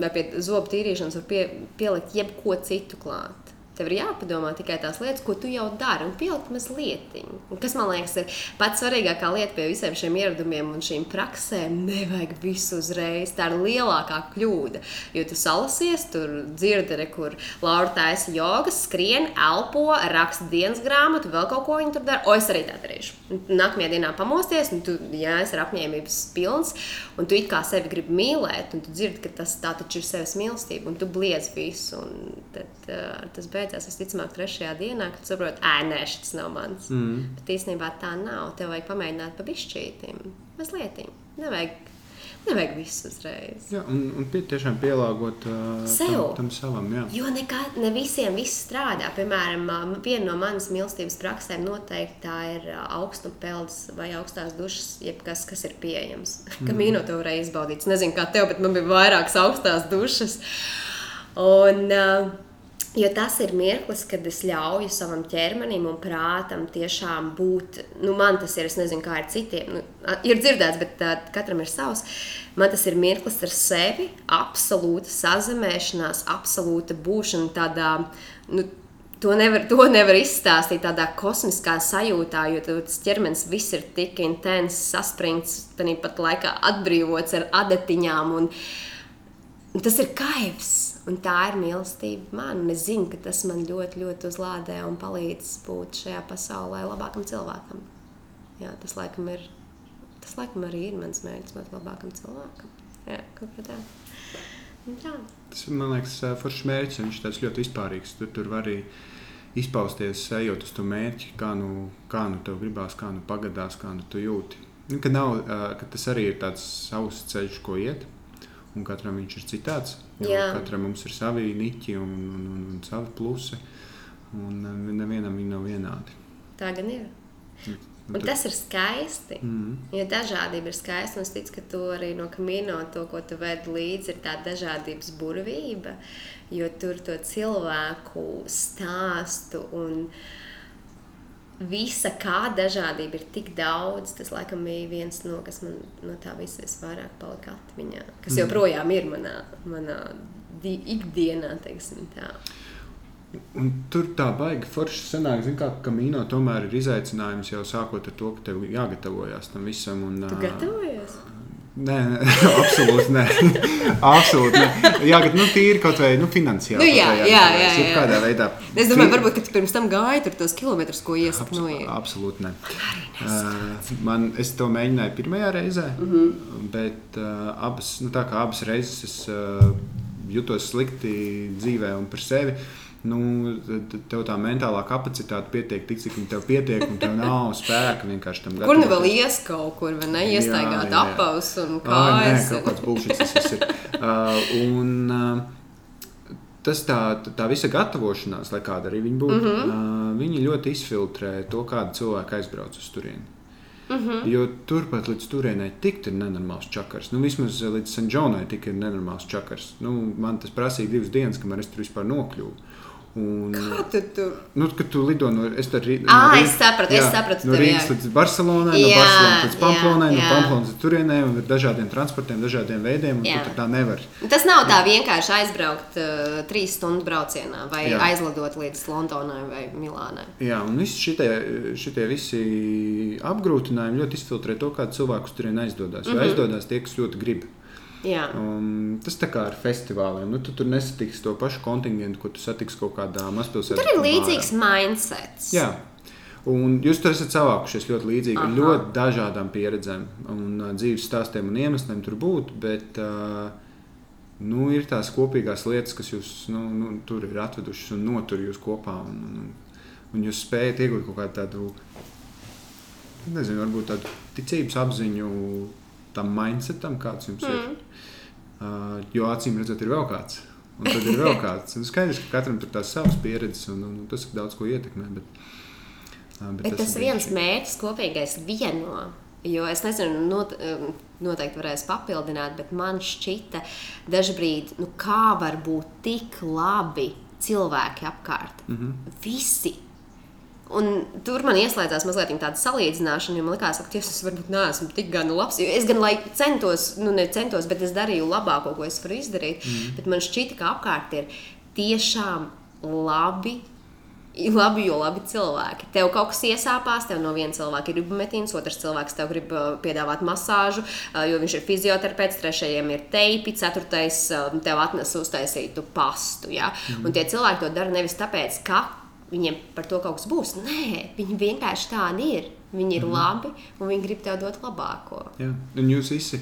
Vai pie zobu tīrīšanas var pie, pielikt jebko citu klāt. Tev ir jāpadomā tikai tās lietas, ko tu jau dari, un pielikt mazliet. Kas man liekas, ir pats svarīgākā lieta pie visiem šiem ieradumiem un šīm praksēm. Nevajag visu uzreiz. Tā ir lielākā kļūda. Jo tu salasies, tur dzirdi, re, kur Laura taisa jogas, skrien, elpo, raksta dienas grāmatu, vēl kaut ko viņa tur dara. O, es arī tā darīšu. Nākamajā dienā pamosties, un tu, jā, es ir apņēmības pilns, un tu it kā sevi gribi mīlēt, un tu dzirdi, ka tas tā taču ir sevis mīlestība, un tu bliedz visu. Tad uh, tas beidzās visticamāk trešajā dienā, kad saproti, ē, nē, šis nav mans. Mm. Bet īstenībā tā nav. Tev vajag pamēģināt pa bišķītim, mazliet. Nevajag, nevajag visu uzreiz. Jā, un, un pie, tiešām pielāgot uh, Sev. tam, tam savam. Jā. Jo nekā, ne visiem viss strādā. Piemēram, viena no manas mīlestības praksēm noteikti tā ir augstupeldes vai augstās dušas, jebkas, kas ir pieejams. Mm. Kamīno to varēja izbaudīt. Es nezinu, kā tev, bet man bija vairākas augstās dušas. Un, uh, Jo tas ir mirklis, kad es ļauju savam ķermenim un prātam tiešām būt. Nu, man tas ir, es nezinu, kā ir citiem. Nu, ir dzirdēts, bet uh, katram ir savs. Man tas ir mirklis ar sevi, absolūta sazemēšanās, absolūta būšana tādā. Nu, To nevar, to nevar izstāstīt tādā kosmiskā sajūtā, jo tas ķermenis viss ir tik intens, saspringts, tāpat laikā atbrīvots ar adatiņām. Un, un tas ir kaivs. Un tā ir mīlestība man. Es zinu, ka tas man ļoti, ļoti uzlādē un palīdz būt šajā pasaulē labākam cilvēkam. Jā, tas laikam ir. Tas laikam arī ir mans mērķis, būt labākam cilvēkam. Jā, kaut kā tā. tā. Tas man liekas, foršs mērķis. Viņš ir ļoti vispārīgs. Tur, tur var arī izpausties, ejot uz to mērķi, kā nu, kā nu tev gribās, kā nu pagadās, kā nu tu jūti. Nu, ka, nav, ka tas arī ir tāds savs ceļš, ko iet un katram viņš ir citāds. Katram mums ir savi niķi un, un, un, un savi plusi, un nevienam viņi nav vienādi. Tā gan ir. Un, un tas ir skaisti. Mm -hmm. Jo dažādība ir skaista. Es ticu, ka tu arī no kamino to, ko tu ved līdzi, ir tā dažādības burvība. Jo tur to cilvēku stāstu un uh, visa kā dažādība ir tik daudz. Tas laikam bija viens no, kas man no tā visa visvairāk palika atmiņā, kas mm. joprojām ir manā, manā ikdienā. Un tur tā baigi forši sanāk, zin, kā, ka mīno tomēr ir izaicinājums jau sākot ar to, ka tev jāgatavojas tam visam. Un, tu gatavojies? Nē, absolūti nē. absolūti nē. Jā, bet nu, tīri kaut vai nu, finansiāli. Nu, jā, jā, jā, jā, jā. Kādā veidā. Es domāju, varbūt, ka tu pirms tam gāji tur tos kilometrus, ko iesaka noiet. Absolūti nē. Uh, man, es to mēģināju pirmajā reizē, mm -hmm. bet uh, abas, nu, abas reizes es uh, jutos slikti dzīvē un par sevi. Uh, nu, tev tā mentālā kapacitāte pietiek tik, cik tev pietiek, un tev nav spēka vienkārši tam. Kur nu vēl ies kaut kur, vai ne? Iestaigāt apavus un kājas. Nē, kaut kāds būšits tas ir. Uh, un, uh, tas tā, tā visa gatavošanās, lai kāda arī viņa būtu, mm -hmm. uh, viņi ļoti izfiltrē to, kāda cilvēka aizbrauc uz turieni. Mm -hmm. Jo turpat līdz turienei tikt ir nenormāls čakars. Nu, vismaz līdz Sanģonai tika nenormāls čakars. Nu, man tas prasīja divas dienas, kamēr es tur vispār nokļuvu. Un, Kā tu tur? Nu, kad tu lido no, es tur, no ah, Rīgas, es sapratu, jā, es sapratu. No Rīgas līdz Barcelonai, jā, no Barcelonas līdz Pamplonai, no Pamplonas līdz turienei, un ar dažādiem transportiem, dažādiem veidiem, tu tā nevar. Tas nav tā vienkārši aizbraukt uh, trīs stundu braucienā vai jā. aizlidot līdz Londonai vai Milānai. Jā, un visi šitie, šitie visi apgrūtinājumi ļoti izfiltrē to, kā cilvēkus turien aizdodas. Mm -hmm. aizdodas tie, kas ļoti grib. Um, tas tā kā ar festivāliem. Nu, tu tur nesatiksi to pašu kontingentu, ko tu satiksi kaut kādā mazpilsētā. Tur ir līdzīgs mindsets. Jā. Un jūs tur esat savākušies ļoti līdzīgi, ar ļoti dažādām pieredzēm un uh, dzīves stāstiem un iemesliem tur būt. Bet, uh, nu, ir tās kopīgās lietas, kas jūs nu, nu, tur ir atvedušas un notur jūs kopā. Un, un, un jūs spējat iegūt kaut kādu tādu, nezinu, varbūt tādu ticības apziņu tam mindsetam, kāds jums mm. ir. Uh, jo acīm redzot, ir vēl kāds. Un tad ir vēl kāds. Un skaidrs, ka katram ir tās savas pieredzes, un, un tas ir daudz ko ietekmē. Bet, uh, bet, bet tas, tas viens mērķis kopīgais vieno. Jo es nezinu, not, noteikti varēs papildināt, bet man šķita dažkārt, nu, kā var būt tik labi cilvēki apkārt. Mm -hmm. Visi Un tur man ieslēdzās mazliet tāda salīdzināšana, jo man liekas, ka es varbūt neesmu tik gan labs. Es gan centos, nu, ne centos, bet es darīju labāko, ko es varu izdarīt. Mm. Bet man šķita, ka apkārt ir tiešām labi. Labi, jo labi cilvēki. Tev kaut kas iesāpās, tev no viena cilvēka ir ibumetīns, otrs cilvēks tev grib uh, piedāvāt masāžu, uh, jo viņš ir fizioterapeits, trešajam ir teipi, ceturtais uh, tev atnes uztaisītu pastu. Ja? Mm. Un tie cilvēki to dara nevis tāpēc, ka viņiem par to kaut kas būs. Nē, viņi vienkārši tādi ir. Viņi ir mm. labi un viņi grib tev dot labāko. Jā, un jūs visi,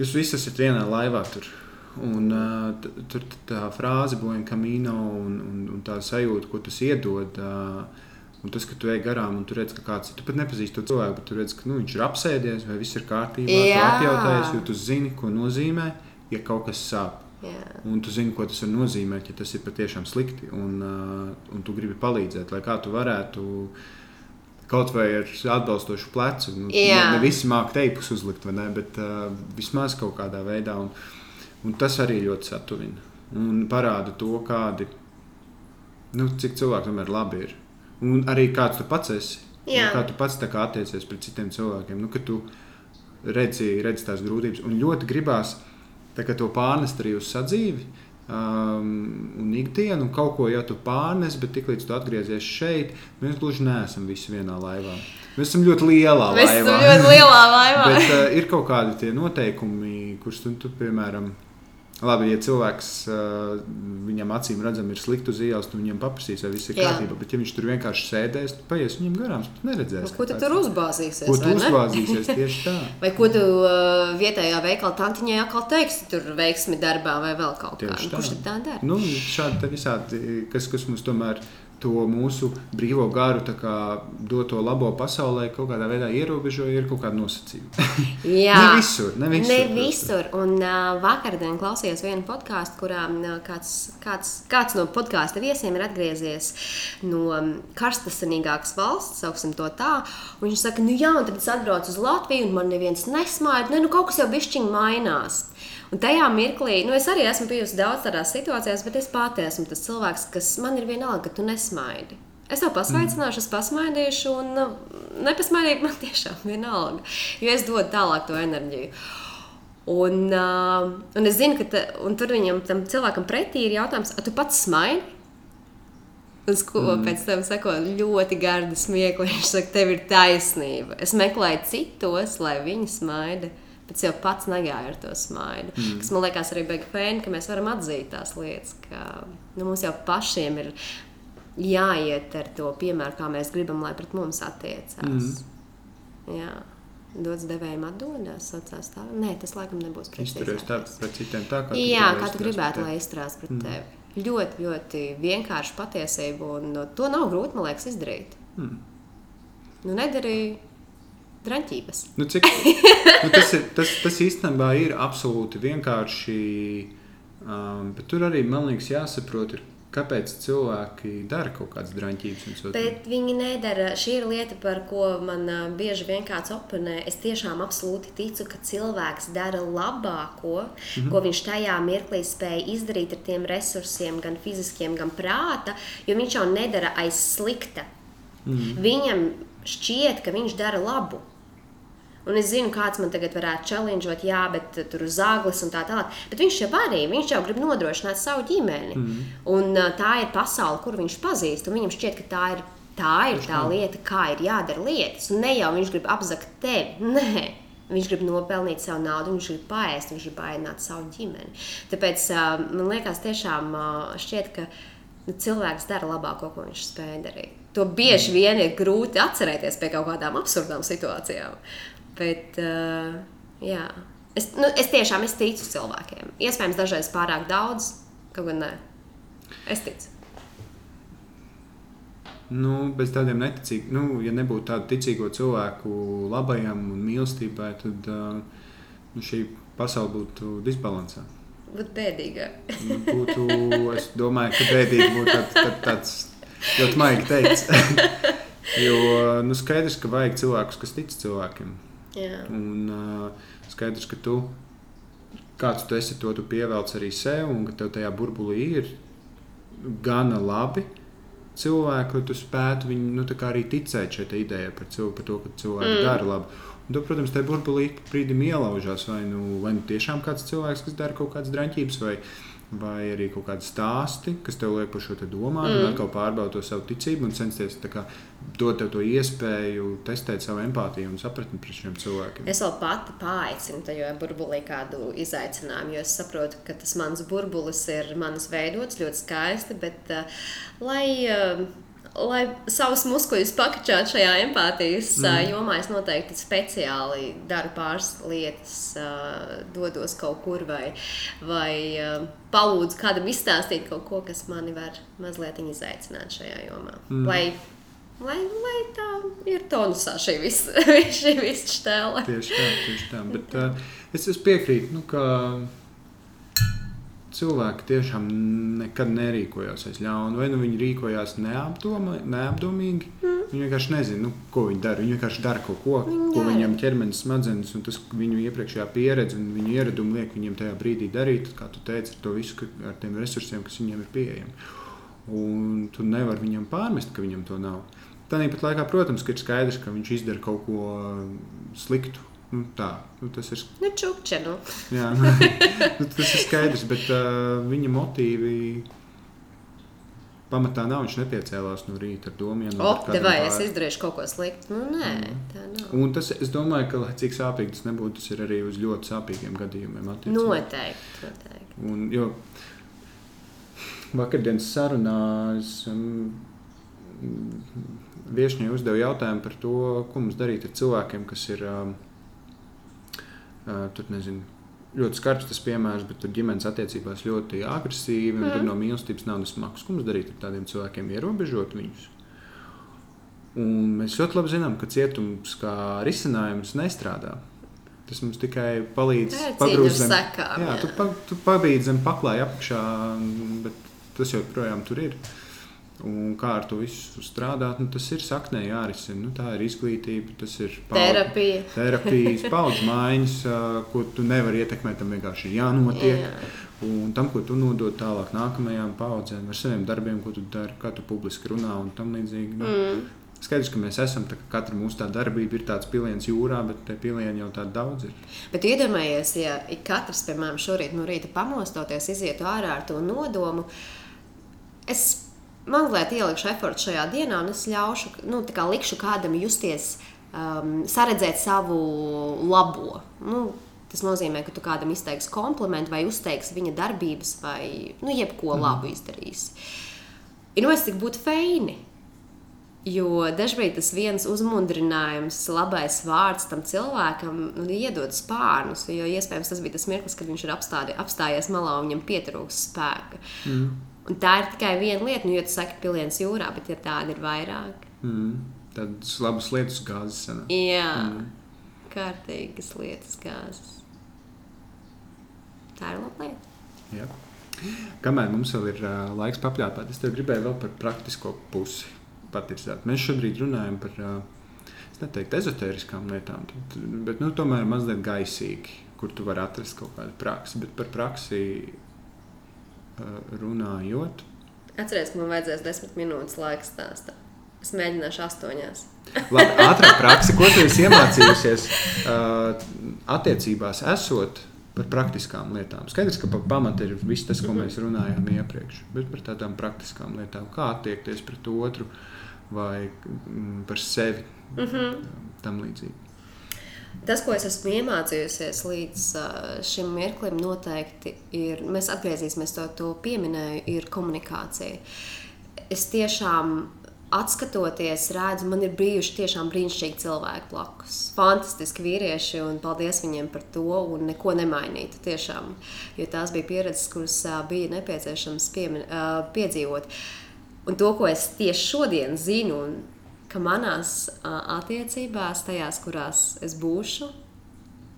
jūs visi esat vienā laivā tur. Un, uh, tur tā frāze, boja kamīno, un, un, un tā sajūta, ko tas iedod. Uh, Un tas, ka tu ej garām un tu redz, ka kāds. Tu pat nepazīsti to cilvēku, bet tu redz, ka nu, viņš ir apsēdies vai viss ir kārtībā. Tu apjautājies, jo tu zini, ko nozīmē, ja kaut kas sāp. Jā. Un tu zini, ko tas var nozīmēt, ja tas ir patiešām slikti. Un, uh, un tu gribi palīdzēt, lai kā tu varētu. Kaut vai ar atbalstošu plecu. Nu, ne, ne visi māca teipus uzlikt, ne, bet uh, vismaz kaut kādā veidā. Un, Un tas arī ļoti satuvina un parāda to, kādi, nu, cik cilvēki tomēr labi ir. Un arī kāds tu pats esi. Jā. Kā tu pats attiecies pret citiem cilvēkiem. Nu, tu redzi, redzi tās grūtības un ļoti gribās to pārnest arī uz sadzīvi. Um, un ikdienu, un kaut ko jau tu pārnes, bet tiklīdz tu atgriezies šeit, mēs gluži neesam visi vienā laivā. Mēs esam ļoti lielā mēs laivā. Ļoti lielā laivā. bet uh, ir kaut kādi tie noteikumi, kurus tu, tu piemēram, Labi, ja cilvēks viņam acīm redzam, ir slikti uz ielas, tad viņam paprasīs, vai viss ir Jā. kārtībā. Bet, ja viņš tur vienkārši sēdēs, tad paies viņam garām, tad neredzēs. Ko tu tur uzbāzīsies? Ko tu uzbāzīsies tieši tā? vai ko tu uh, vietējā veikala tantiņai atkal teiksi, tur veiksmi darbā vai vēl kaut kā? Kurš tad tā dara? Nu, šādi visādi, kas, kas mums tomēr ir to mūsu brīvo garu, doto labo pasaulē, kaut kādā veidā ierobežoja, ir kaut kāda nosacījuma. Jā, ne visur. Ne visur, ne visur. Un uh, vakardien klausījos vienu podkāstu, kurā uh, kāds, kāds, kāds no podkāstu viesiem ir atgriezies no karstasinīgākas valsts, sauksim to tā. Viņš saka, nu jā, un tad es atbraucu uz Latviju, un man neviens nesmaida. Ne, nu kaut kas jau bišķiņ mainās. Un tajā mirklī, nu, es arī esmu bijusi daudz tādās situācijās, bet es pati esmu tas cilvēks, kas man ir vienalga, ka tu nesmaidi. Es tev pasveicināšu, es pasmaidīšu, un nu, nepasmaidīt man tiešām vienalga, jo es dodu tālāk to enerģiju. Un, uh, un es zinu, ka ta, tur viņam, tam cilvēkam pretī ir jautājums, vai tu pats smaidi? Uz ko mm. pēc tam sako ļoti gardi smiekli. Viņš saka, tev ir taisnība. Es meklēju citos, lai viņi smaida bet jau pats negāja ar to smaidu. Mm. Kas man liekas arī beigas fēni, ka mēs varam atzīt tās lietas, ka nu, mums jau pašiem ir jāiet ar to piemēru, kā mēs gribam, lai pret mums attiecās. Mm. Jā. Dots devējiem atdodas, saucās tā. Nē, tas laikam nebūs. Izturies tā pret citiem tā, kā Jā, kā tu gribētu, lai izturās pret mm. tevi. Ļoti, ļoti vienkārši patiesība, un to nav grūti, man liekas, izdarīt. Mm. Nu, nedarīju draņķības. Nu, cik, nu, tas, ir, tas, tas īstenībā ir absolūti vienkārši. Um, bet tur arī man liekas, jāsaprot, ir, kāpēc cilvēki dara kaut kādas draņķības. Bet viņi nedara. Šī ir lieta, par ko man uh, bieži vien kāds oponē. Es tiešām absolūti ticu, ka cilvēks dara labāko, mm -hmm. ko viņš tajā mirklī spēja izdarīt ar tiem resursiem, gan fiziskiem, gan prāta, jo viņš jau nedara aiz slikta. Mm -hmm. Viņam šķiet, ka viņš dara labu. Un es zinu, kāds man tagad varētu challengeot, jā, bet tur uz zāgles un tā tālāk. Bet viņš jau arī, viņš jau grib nodrošināt savu ģimeni. Mm. Un uh, tā ir pasaule, kur viņš pazīst. Viņam šķiet, ka tā ir, tā ir tā lieta, kā ir jādara lietas. Un ne jau viņš grib apzakt tevi. Nē. Viņš grib nopelnīt savu naudu, viņš grib paēst, viņš grib paēdināt savu ģimeni. Tāpēc uh, man liekas, tiešām šķiet, ka nu, cilvēks dara labāko, ko viņš spēj darīt. To bieži vien ir grūti atcerēties pie kaut kādām absurdām situācijām. Bet, uh, jā. Es, nu, es tiešām es ticu cilvēkiem. Iespējams, dažreiz pārāk daudz, kaut gan nē. Es ticu. Nu, bez tādiem neticīgiem, nu, ja nebūtu tādu ticīgo cilvēku labajam un mīlestībai, tad uh, nu, šī pasaule būtu disbalansā. Būtu bēdīga. būtu, es domāju, ka bēdīgi būtu tā, tā, tāds ļoti maigi teikts. jo nu, skaidrs, ka vajag cilvēkus, kas tic cilvēkiem. Jā. Un uh, skaidrs, ka tu, kāds tu esi, to tu pievelc arī sev, un ka tev tajā burbulī ir gana labi cilvēki, lai tu spētu viņu nu, arī ticēt šai idejai par, cilvēku, par to, ka cilvēki mm. dara labi. Un, tu, protams, tajā burbulī brīdim ielaužās, vai nu, vai nu tiešām kāds cilvēks, kas dara kaut kādas draņķības, vai, vai arī kaut kādi stāsti, kas tev liek par šo domāt, mm. atkal pārbaudīt to savu ticību un censties kā, dot tev to iespēju testēt savu empātiju un sapratni pret šiem cilvēkiem. Es vēl pati paaicinu tajā burbulī kādu izaicinājumu, jo es saprotu, ka tas mans burbulis ir manas veidots ļoti skaisti, bet uh, lai. Uh, lai savus muskuļus pakačātu šajā empātijas mm. jomā, es noteikti speciāli daru pāris lietas, dodos kaut kur vai, vai palūdzu kādam izstāstīt kaut ko, kas mani var mazliet izaicināt šajā jomā. Mm. Lai, lai, lai tā ir tonusā šī visa, šī visa štēle. Tieši tā, tieši tā. Bet, uh, es, es piekrītu, nu, ka cilvēki tiešām nekad nerīkojās aiz ļauna, vai nu viņi rīkojās neapdomā, neapdomīgi. Mm. Viņi vienkārši nezina, nu, ko viņi dara. Viņi vienkārši dara kaut ko, mm. ko viņiem ķermenis, smadzenes un tas viņu iepriekšējā pieredze un viņu ieradumi liek viņiem tajā brīdī darīt, kā tu teici, ar to visu, ar tiem resursiem, kas viņiem ir pieejami. Un tu nevari viņam pārmest, ka viņam to nav. Tāpat laikā, protams, ir skaidrs, ka viņš izdara kaut ko sliktu Nu, tā nu, ir. Nu, čukča, nu. Jā, nu, nu, tas ir skaidrs, bet uh, viņa motīvi pamatā nav. Viņš nepiecēlās no rīta ar domām, no oh, vai es izdarīšu kaut ko sliktu. Nu, nē, mm. tā nav. Un tas, es domāju, ka, cik sāpīgi tas nebūtu, tas ir arī uz ļoti sāpīgiem gadījumiem. Noteikti. noteikti. Un, jo vakardienas sarunā es um, viesņai uzdevu jautājumu par to, ko mums darīt ar cilvēkiem, kas ir. Um, tur nezinu. Ļoti skarbs tas piemērs, bet tur ģimenes attiecībās ļoti agresīvi. Mm. Tur no mīlestības nav nesmags. Ko mums darīt ar tādiem cilvēkiem? Ierobežot viņus. Un mēs ļoti labi zinām, ka cietums kā risinājums nestrādā. Tas mums tikai palīdz pagrūst zem, sekām, jā, jā. Tu, pa, tu pabīdi zem paklāja apakšā, bet tas joprojām tur ir. Uh, Un kā ar to visu strādāt, nu, tas ir saknē jārisina. Nu, tā ir izglītība, tas ir paudž, terapija. terapijas, paudžu maiņas, ko tu nevari ietekmēt. Tam vienkārši ir jānotiek. Jā. Un tam, ko tu nodod tālāk nākamajām paudzēm, ar saviem darbiem, ko tu dari, kā tu publiski runā un tam līdzīgi. Nu, mm. Skaidrs, ka mēs esam, ka katra mūsu tā darbība ir tāds piliens jūrā, bet tie pilieni jau tādi daudz ir. Bet iedomājies, ja katrs, piemēram, šorīt no rīta pamostoties, izietu ārā ar to nodomu. Es mazliet ielikšu efortu šajā dienā, un es ļaušu, nu, kā likšu kādam justies, um, saredzēt savu labo. Nu, tas nozīmē, ka tu kādam izteiksi komplimentu vai uzteiksi viņa darbības, vai nu, jebko mm. labu izdarīsi. Ir nu, cik būtu feini. Jo dažkārt tas viens uzmundrinājums, labais vārds tam cilvēkam nu, iedod spārnus. Jo iespējams tas bija tas mirklis, kad viņš ir apstādi, apstājies malā un viņam pietrūks spēka. Mm. Un tā ir tikai viena lieta, nu, jo tu saki, piliens jūrā, bet ja tāda ir vairāk. Mm. Tādas labas lietas gāzes. Sanā. Jā, mm. kārtīgas lietas gāzes. Tā ir laba lieta. Jā. Kamēr mums vēl ir uh, laiks papļāpāt, es gribēju vēl par praktisko pusi pateikt. Mēs šobrīd runājam par, uh, es neteiktu, ezotēriskām lietām, bet nu, tomēr mazliet gaisīgi, kur tu vari atrast kaut kādu praksi. Bet par praksi runājot. Atcerieties, man vajadzēs desmit minūtes laika stāstā. Es mēģināšu astoņās. Labi, ātrāk praksa, ko tu esi iemācījusies uh, attiecībās, esot par praktiskām lietām. Skaidrs, ka pa pamatu ir viss tas, ko mēs runājām iepriekš, bet par tādām praktiskām lietām, kā attiekties pret otru vai mm, par sevi, mm -hmm. tam līdzīgi. Tas, ko es esmu iemācījusies līdz šim mirklim, noteikti ir, mēs atgriezīsimies to, to pieminēju, ir komunikācija. Es tiešām atskatoties, redzu, man ir bijuši tiešām brīnišķīgi cilvēki blakus. Fantastiski vīrieši, un paldies viņiem par to, un neko nemainītu. Tiešām, jo tās bija pieredzes, kuras bija nepieciešams piemin, piedzīvot. Un to, ko es tieši šodien zinu, un ka manās attiecībās, tajās, kurās es būšu,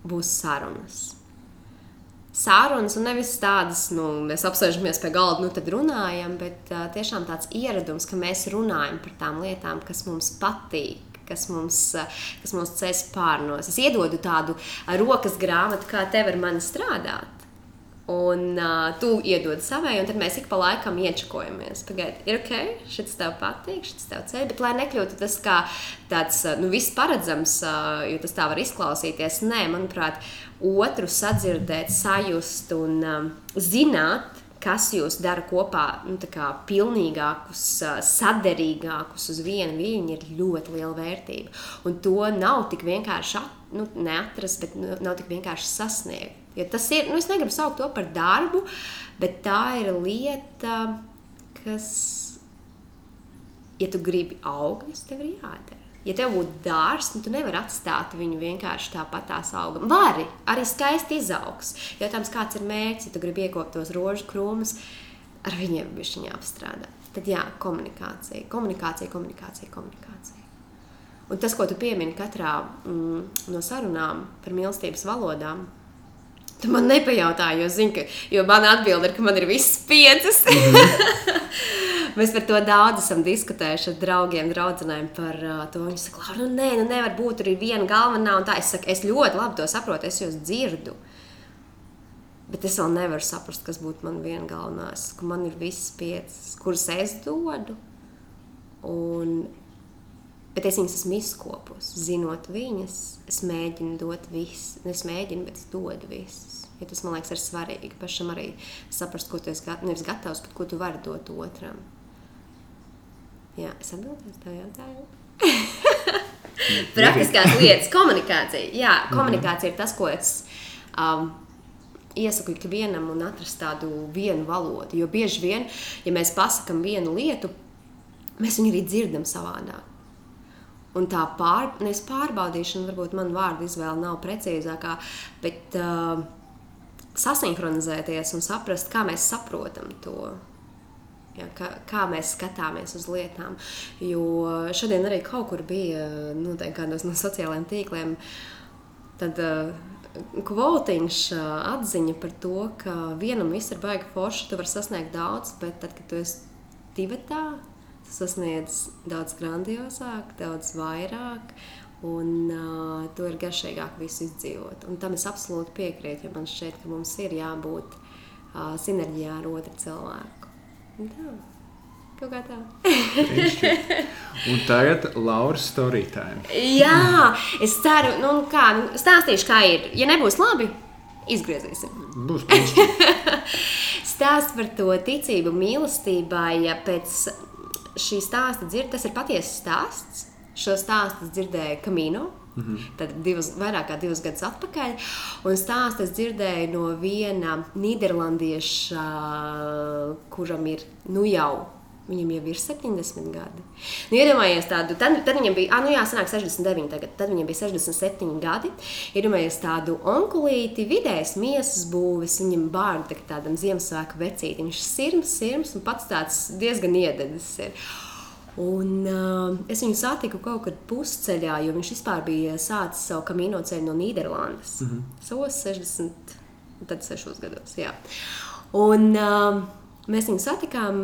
būs sarunas. Sārunas, un nevis tādas, nu, mēs apsēžamies pie galda, nu, tad runājam, bet uh, tiešām tāds ieradums, ka mēs runājam par tām lietām, kas mums patīk, kas mums, kas mums ceļ pārnos. Es iedodu tādu rokas grāmatu, kā tev ar mani strādāt. Un uh, tu iedod savai, un tad mēs ik pa laikam iečakojamies. Pagaidiet, ir ok, šis tev patīk, šis tev ceļ, bet lai nekļūtu tas kā tāds, nu, viss paredzams, uh, jo tas tā var izklausīties. Nē, manuprāt, otru sadzirdēt, sajust un um, zināt, kas jūs dara kopā, nu, kā pilnīgākus, saderīgākus uz vienu viļņu, ir ļoti liela vērtība. Un to nav tik vienkārši at, nu, neatrast, bet nu, nav tik vienkārši sasniegt. Ja tas ir, nu, es negribu saukt to par darbu, bet tā ir lieta, kas, ja tu gribi augļus, tev ir jādara. Ja tev būtu dārsts, nu, tu nevari atstāt viņu vienkārši tāpat tās augam. Vari arī skaisti izaugs. Jautājums, kāds ir mērķis, ja tu gribi iekopt tos rožu krūmus, ar viņiem viņš viņa apstrādā. Tad jā, komunikācija, komunikācija, komunikācija, komunikācija. Un tas, ko tu piemini katrā mm, no sarunām par mīlestības valodām, Tu man nepajautāji, jo, zini, ka, jo mana atbilde ir, ka man ir visas piecas. Mm -hmm. Mēs par to daudz esam diskutējuši ar draugiem, draugiem par uh, to. Viņi saka, nu, nē, nu nevar būt tur viena galvenā. Un tā es saku, es ļoti labi to saprotu, es jūs dzirdu. Bet es vēl nevaru saprast, kas būtu man viena galvenā. Man ir visas piecas, kuras es dodu. Un Bet es viņas esmu izkopus. Zinot viņas, es mēģinu dot visu. Es mēģinu, bet es dodu visus. Ja tas man liekas, ir svarīgi pašam arī saprast, ko tu esi gat nevis gatavs, bet ko tu vari dot otram. Jā, es atbildēju uz tavu jautājumu. Praktiskās lietas, komunikācija. Jā, mhm. komunikācija ir tas, ko es um, iesaku ikvienam un atrast tādu vienu valodu. Jo bieži vien, ja mēs pasakām vienu lietu, mēs viņu arī dzirdam savādāk. Un tā pār, pārbaudīšana, varbūt man vārdu izvēle nav precīzākā, bet uh, sasinhronizēties un saprast, kā mēs saprotam to. Ja, kā, kā mēs skatāmies uz lietām. Jo šodien arī kaut kur bija nu, kādos no sociālajiem tīkliem tad, uh, kvotiņš, uh, atziņa par to, ka vienam viss ir baigi forši, tu vari sasniegt daudz, bet tad, kad tu esi divi tādā sasniedz daudz grandiozāk, daudz vairāk. Un uh, to ir garšīgāk visu izdzīvot. Un tam es absolūti piekrītu, jo man šķiet, ka mums ir jābūt uh, sinerģijā ar otru cilvēku. Tā. Kaut kā tā. un tagad Lauras story time. Jā, es ceru, nu kā, stāstīšu, kā ir. Ja nebūs labi, izgriezīsim. Būs piešķi. Stāst par to ticību mīlestībai, pēc šī stāsta dzird, tas ir patiesa stāsts. Šo stāstu dzirdēju Kamino. Mm -hmm. Tad divus, vairāk kā divus gadus atpakaļ. Un stāstu es dzirdēju no viena nīderlandieša, kuram ir nu jau Viņam jau ir 70 gadi. Nu, iedomājieties, tādu, tad, tad viņam bija, ah, nu jā, sanāk 69 tagad, tad viņam bija 67 gadi. Iedomājieties tādu onkulīti, vidējas miesas būves, viņam bārda tā tādam Ziemassvētku vecītim. Viņš ir sirms, sirms un pats tāds diezgan iededis ir. Un, uh, es viņu satiku kaut kad pusceļā, jo viņš vispār bija sācis savu kamino ceļu no Nīderlandes. Mm -hmm. Savos 60, tad 6 gados. Jā. Un, uh, Mēs viņu satikām,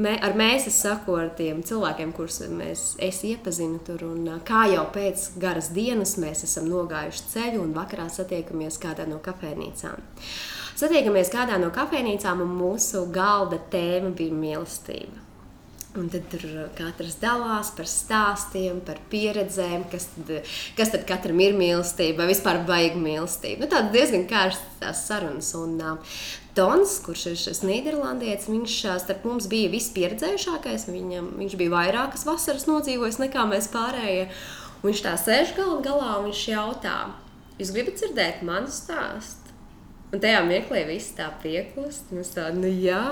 mē, ar mēs es saku ar tiem cilvēkiem, kurus mēs, es iepazinu tur. Un, kā jau pēc garas dienas mēs esam nogājuši ceļu un vakarā satiekamies kādā no kafejnīcām. Satiekamies kādā no kafejnīcām un mūsu galda tēma bija mīlestība. Un tad tur katrs dalās par stāstiem, par pieredzēm, kas tad, kas tad katram ir mīlestība, vai vispār baigta mīlestība. Nu, Tādas diezgan kārstas sarunas. Un, Tons, kurš ir šis Nīderlandietis, viņš starp mums bija vispieredzējušākais. Viņam, viņš bija vairākas vasaras nodzīvojis nekā mēs pārējie. Un viņš tā sēž galā galā un viņš jautā, jūs gribat dzirdēt manu stāstu? Un tajā mirklī viss tā pieklust. Mēs tā, nu jā.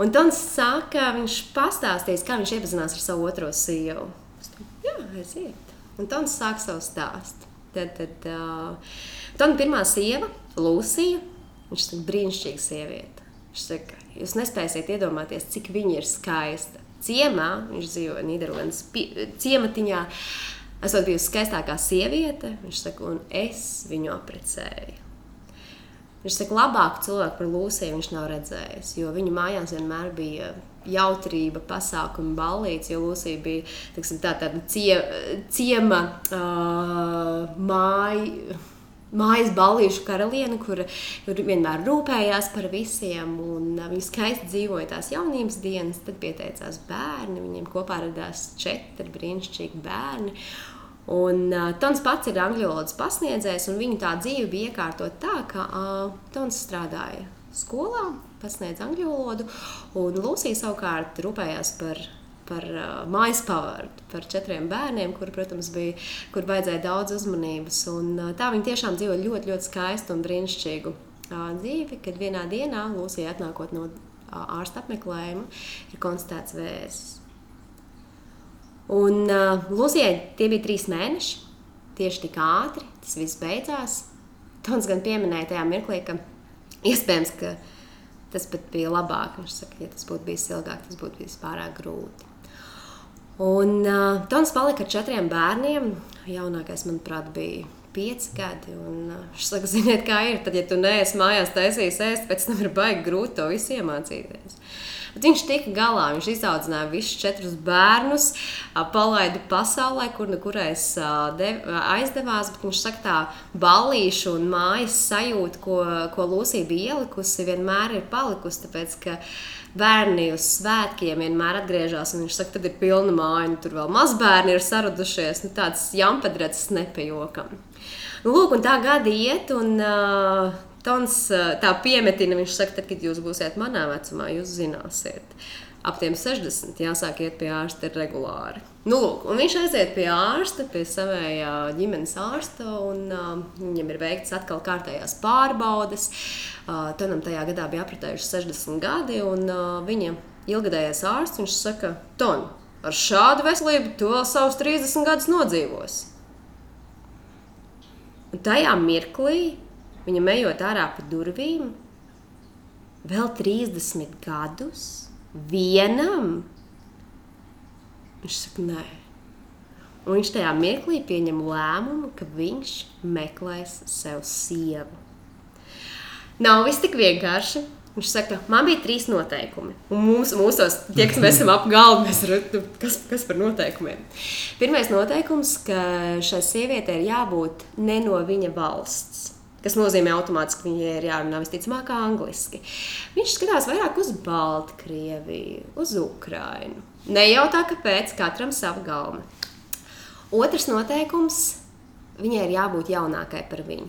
Un Tons saka, viņš pastāstīs, kā viņš iepazinās ar savu otro sievu. Jā, aiziet. Un Tons sāk savu stāstu. Tad, tad uh, Tona pirmā sieva, Lūsija, Viņš saka, brīnišķīga sieviete. Viņš saka, jūs nespēsiet iedomāties, cik viņa ir skaista. Ciemā, viņš dzīvo Nīderlandes ciematiņā, esot bijusi skaistākā sieviete, viņš saka, un es viņu aprecēju. Viņš saka, labāku cilvēku par Lūsiju viņš nav redzējis, jo viņa mājās vienmēr bija jautrība, pasākumi, ballītes, jo Lūsija bija tiksim, tā, tāda cie, ciema uh, māja mājas ballīšu karaliene, kur, kur vienmēr rūpējās par visiem. Viņa skaisti dzīvoja tās jaunības dienas, tad pieteicās bērni. Viņiem kopā radās četri brīnišķīgi bērni. Un uh, Tons pats ir angļu valodas pasniedzējs, un viņa tā dzīve bija iekārtot tā, ka uh, Tons strādāja skolā, pasniedz angļu valodu, un Lūsija savukārt rūpējās par par uh, mājas pavārdu, par četriem bērniem, kur, protams, bija, kur vajadzēja daudz uzmanības. Un, uh, tā viņi tiešām dzīvo ļoti, ļoti skaistu un brīnišķīgu uh, dzīvi, kad vienā dienā Lūsija atnākot no uh, ārsta apmeklējuma, ir konstatēts vēzis. Un uh, Lūsijai tie bija trīs mēneši, tieši tik ātri, tas viss beidzās. Tons gan pieminēja tajā mirklī, ka iespējams, ka tas pat bija labāk. Viņš saka, ja tas būtu bijis ilgāk, tas būtu bijis pārāk grūti. Un uh, Tons palika ar četriem bērniem. Jaunākais, manuprāt, bija pieci gadi. Un, uh, viņš saka, ziniet, kā ir. Tad, ja tu neesi mājās taisījis ēst, pēc tam ir baigi grūti to visu iemācīties. Bet viņš tika galā, viņš izaudzināja visus četrus bērnus, palaida pasaulē, kur nu kurais aizdevās. Viņš saka, tā ballīšu un mājas sajūta, ko, ko Lūsija bija ielikusi, vienmēr ir palikusi. Tāpēc, ka, bērni uz svētkiem vienmēr atgriežas, un viņš saka, tad ir pilna māja, un tur vēl mazbērni ir saradušies. Nu, tāds jampedrets nepajokam. Nu, lūk, un tā gadi iet, un uh, Tons tā piemetina, viņš saka, tad, kad jūs būsiet manā vecumā, jūs zināsiet. Ap tiem 60 jāsāk iet pie ārsta regulāri. Nu, lūk, viņš aiziet pie ārsta, pie savējā ģimenes ārsta, un uh, viņam ir veikts atkal kārtējās pārbaudes. Uh, Tonam tajā gadā bija apritējuši 60 gadi, un uh, viņa ilgadējais ārsts viņš saka, Ton, ar šādu veselību tu vēl savus 30 gadus nodzīvos. Un tajā mirklī Viņam ejot ārā pa durvīm, vēl 30 gadus vienam. Viņš saka, nē. Un viņš tajā mirklī pieņem lēmumu, ka viņš meklēs sev sievu. Nav viss tik vienkārši. Viņš saka, man bija trīs noteikumi. Un mums, mūsos, tie, kas mēs esam ap galdu, mēs redzam, kas, kas par noteikumiem. Pirmais noteikums, ka šai sievietei ir jābūt ne no viņa valsts kas nozīmē automātiski, ka viņai ir jārunā visticamāk angliski. Viņš skatās vairāk uz Baltkrieviju, uz Ukrajinu. Nejautā, kāpēc katram sava galva. Otrs noteikums - viņai ir jābūt jaunākai par viņu.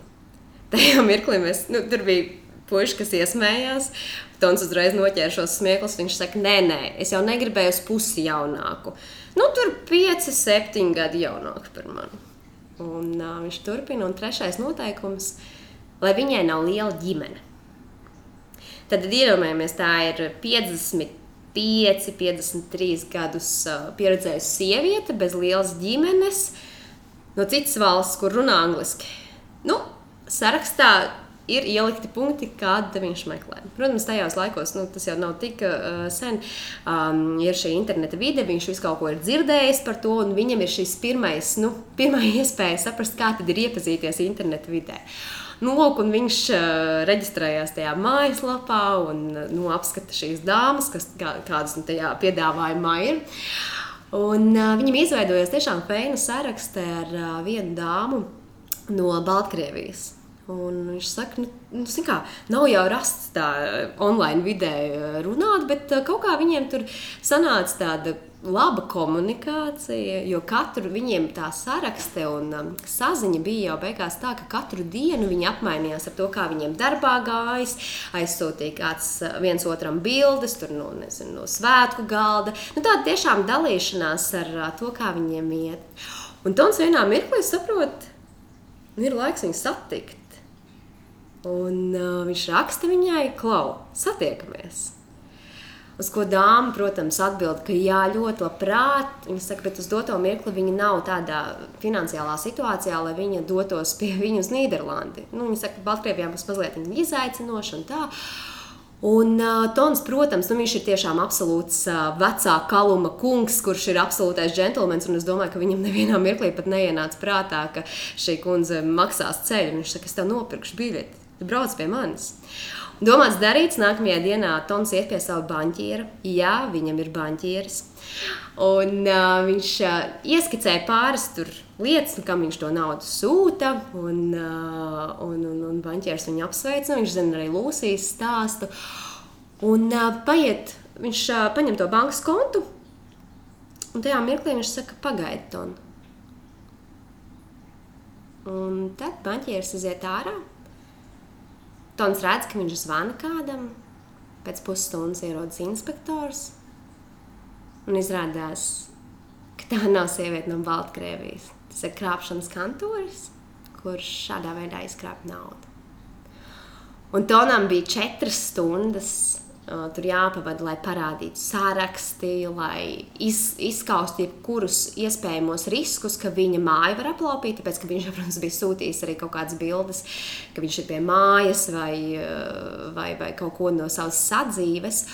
Tajā mirklī mēs, nu, tur bija puiši, kas iesmējās. Tons uzreiz noķēra šos smieklus. Viņš saka, nē, nē, es jau negribēju uz pusi jaunāku. Nu, tur 5, 7 gadi jaunāks par mani. Un, uh, viņš turpina, un trešais noteikums ir lai viņai nav liela ģimene. Tad iedomājamies, tā ir 55, 53 gadus pieredzējusi sieviete bez lielas ģimenes no citas valsts, kur runā angliski. Nu, sarakstā ir ielikti punkti, kāda viņš meklē. Protams, tajos laikos nu, tas jau nav tik uh, sen. Um, ir šī interneta vide, viņš visu kaut ko ir dzirdējis par to, un viņam ir šis pirmais, nu, pirmā iespēja saprast, kā tad ir iepazīties interneta vidē. Uh, Nu, lūk, viņš uh, reģistrējās tajā mājaslapā un nu, apskata šīs dāmas, kas, kā, kādas nu, tajā piedāvājumā ir. Un, uh, viņam izveidojas tiešām feina sarakste ar uh, vienu dāmu no Baltkrievijas. Un viņš saka, nu, nu, kā, nav jau rasts tā online vidē runāt, bet kaut kā viņiem tur sanāca tāda laba komunikācija, jo katru viņiem tā sarakste un um, saziņa bija jau beigās tā, ka katru dienu viņi apmainījās ar to, kā viņiem darbā gājas, aizsūtīja kāds uh, viens otram bildes, tur no, nezinu, no svētku galda. Nu, tāda tiešām dalīšanās ar uh, to, kā viņiem iet. Un Tons vienā mirklī saprot, nu, ir laiks viņu satikt. Un uh, viņš raksta viņai, klau, satiekamies! Uz ko dāma, protams, atbild, ka jā, ļoti labprāt. Viņa saka, bet uz doto mirkli viņa nav tādā finansiālā situācijā, lai viņa dotos pie viņu uz Nīderlandi. Nu, viņa saka, ka Baltkrievijā būs mazliet izaicinoši un tā. Un uh, Tons, protams, nu, viņš ir tiešām absolūts uh, vecā kaluma kungs, kurš ir absolūtais džentlmenis. Es domāju, ka viņam nevienā mirklī pat neienāca prātā, ka šī kundze maksās ceļu. Viņš saka, es tev nopirkšu biļeti, brauc pie manis. Domāts darīts, nākamajā dienā Tons iet pie sava banķiera. Jā, viņam ir banķieris. Un, uh, viņš uh, ieskicēja pāris lietas, nu, kam viņš to naudu sūta. Un, uh, un, un, un banķieris viņu apsveic. Viņš zina arī Lūsijas stāstu. Un uh, paiet, viņš uh, paņem to bankas kontu. Un tajā mirklī viņš saka, pagaidi, Ton. Un tad banķieris iziet ārā Tons redz, ka viņš zvana kādam, pēc pusstundas ierodas inspektors. Un izrādās, ka tā nav sieviete no Baltkrievijas. Tas ir krāpšanas kantoris, kurš šādā veidā izkrāp naudu. Un Tonam bija četras stundas tur jāpavada, lai parādītu sāraksti, lai iz, izskaustu jebkurus iespējamos riskus, ka viņa māja var aplaupīt. Tāpēc, ka viņš, protams, bija sūtījis arī kaut kādas bildes, ka viņš ir pie mājas vai, vai, vai kaut ko no savas sadzīves.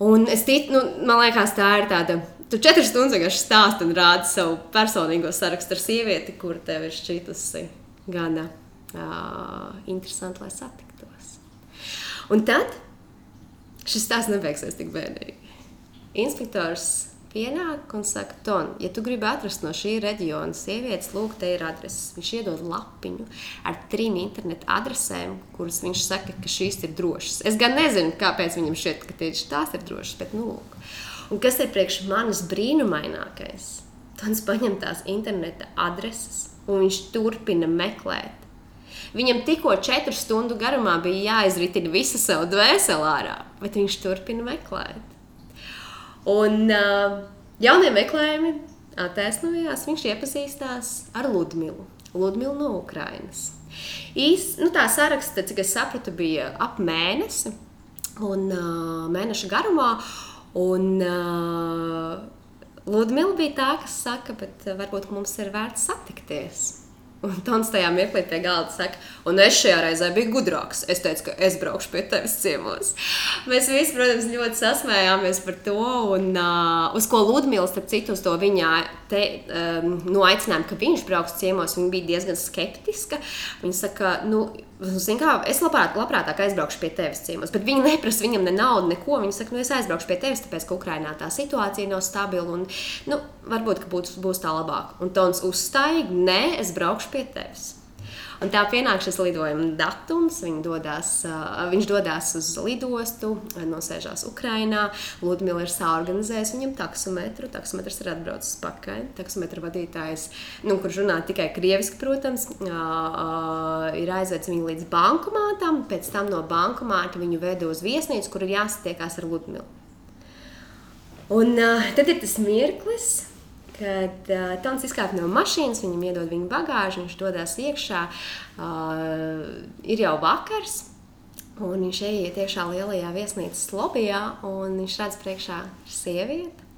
Un es ticu, nu, man liekas, tā ir tāda. Tu četras stundas vienkārši stāsti un rādi savu personīgo sarakstu ar sievieti, kur tev ir šķitusi gana uh, interesanti, lai satiktos. Un tad šis stāsts nebeigsies tik bēdīgi. Inspektors pienāk un saka, Ton, ja tu gribi atrast no šī reģiona sievietes, lūk, te ir adreses. Viņš iedod lapiņu ar trim internetu adresēm, kuras viņš saka, ka šīs ir drošas. Es gan nezinu, kāpēc viņam šķiet, ka tieši tās ir drošas, bet nu lūk. Un kas ir priekš manis brīnumainākais? Tons paņem tās interneta adreses un viņš turpina meklēt Viņam tikko četru stundu garumā bija jāizritina visa savu dvēseli ārā, bet viņš turpina meklēt. Un uh, jaunie meklējumi attaisnojās, viņš iepazīstās ar Ludmilu. Ludmilu no Ukrainas. Īs, nu, tā saraksta, cik es sapratu, bija ap mēnesi un uh, mēneša garumā. Un, uh, Ludmila bija tā, kas saka, bet varbūt mums ir vērts satikties. Un Tons tajā mirklī pie galda saka, un es šajā reizē biju gudrāks. Es teicu, ka es braukšu pie tevis ciemos. Mēs visi, protams, ļoti sasmējāmies par to. Un, uh, uz ko Ludmila, starp citu, to viņa te, um, nu, aicinājumu, ka viņš brauks ciemos, viņa bija diezgan skeptiska. Viņa saka, nu, Kā, es labprāt, labprātāk aizbraukšu pie tevis ciemos, bet viņi neprasa viņam ne naudu, neko. Viņi saka, nu es aizbraukšu pie tevis, tāpēc, ka Ukrainā tā situācija nav stabila un nu, varbūt būs, būs tā labāk. Un Tons uzstāja, nē, es braukšu pie tevis. Un tā pienāk šis lidojuma datums. Dodas, viņš dodas uz lidostu, nosēžās Ukrajinā. Ludmila ir sāorganizējusi viņam taksometru. Taksometrs ir atbraucis pakaļ. Taksometra vadītājs, nu, kurš runā tikai krieviski, protams, ir aizvedis viņu līdz bankomātam. Pēc tam no bankomāta viņu veda uz viesnīcu, kur ir jāsatiekās ar Ludmilu. Un uh, tad ir tas mirklis, kad uh, Tons izkāpa no mašīnas, viņam iedod viņa bagāžu, viņš dodas iekšā. Uh, ir jau vakars, un viņš ieiet iekšā lielajā viesnīcas lobbyā, un viņš redz priekšā sievieti.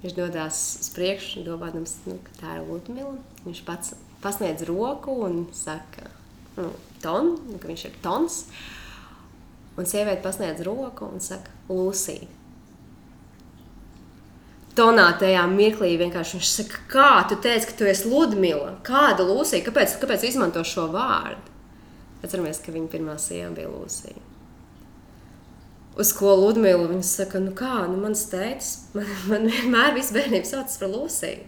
Viņš dodas uz priekšu, domājams, nu, ka tā ir Ludmila. Viņš pats pasniedz roku un saka, nu, ton, nu, ka viņš ir tons. Un sieviete pasniedz roku un saka, Lūsija tonā tajā mirklī vienkārši viņš saka, kā tu teici, ka tu esi Ludmila? Kāda Lūsija? Kāpēc, kāpēc izmanto šo vārdu? Atceramies, ka viņa pirmā sieva bija Lūsija. Uz ko Ludmila viņa saka, nu kā, nu mans teicis, man, man vienmēr viss bērnības sauc par Lūsiju.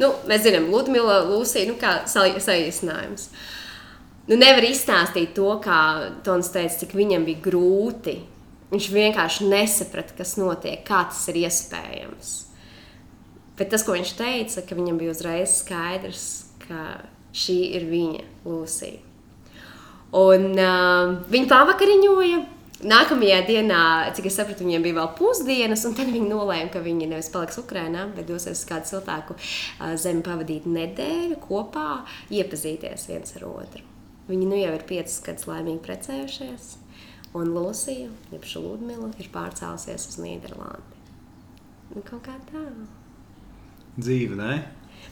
Nu, mēs zinām, Ludmila, Lūsija, nu kā saīsinājums. Nu, nevar izstāstīt to, kā Tons teica, cik viņam bija grūti. Viņš vienkārši nesaprata, kas notiek, kā tas ir iespējams. Bet tas, ko viņš teica, ka viņam bija uzreiz skaidrs, ka šī ir viņa Lūsija. Un uh, viņi pavakariņoja. Nākamajā dienā, cik es sapratu, viņiem bija vēl pusdienas, un tad viņi nolēma, ka viņi nevis paliks Ukrajinā, bet dosies uz kādu siltāku uh, zemi, pavadīt nedēļu kopā, iepazīties viens ar otru. Viņi nu jau ir piecas gadus laimīgi precējušies, un Lūsija, jeb Šuludmila, ir pārcēlusies uz Nīderlandi. Nu, kaut kā tā dzīve, ne?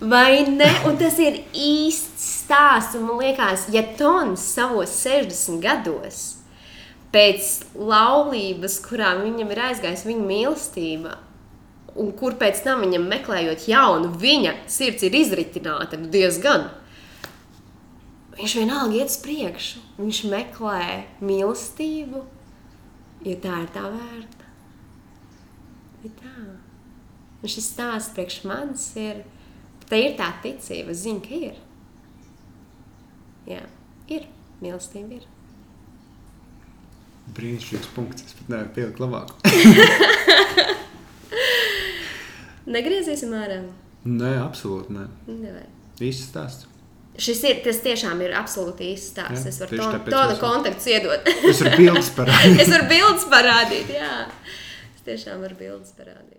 Vai ne? Un tas ir īsts stāsts. Man liekas, ja Tons savos 60 gados pēc laulības, kurā viņam ir aizgājusi viņa mīlestība, un kur pēc tam viņam meklējot jaunu, viņa sirds ir izritināta diezgan. Viņš vienalga iet uz priekšu. Viņš meklē mīlestību, jo tā ir tā vērta. Ir tā. Un šis stāsts priekš manis ir, tā ir tā ticība, es zinu, ka ir. Jā, ir, mīlestība ir. Brīnišķīgs punkts, es pat nevaru pielikt labāk. Negriezīsim ārā. Nē, absolūti nē. Nevajag. Īsts stāsts. Šis ir, tas tiešām ir absolūti īsts stāsts. Jā, Es varu to, mēs- kontaktus iedot. Es varu bildes parādīt. es varu bildes parādīt, jā. Es tiešām varu bildes parādīt.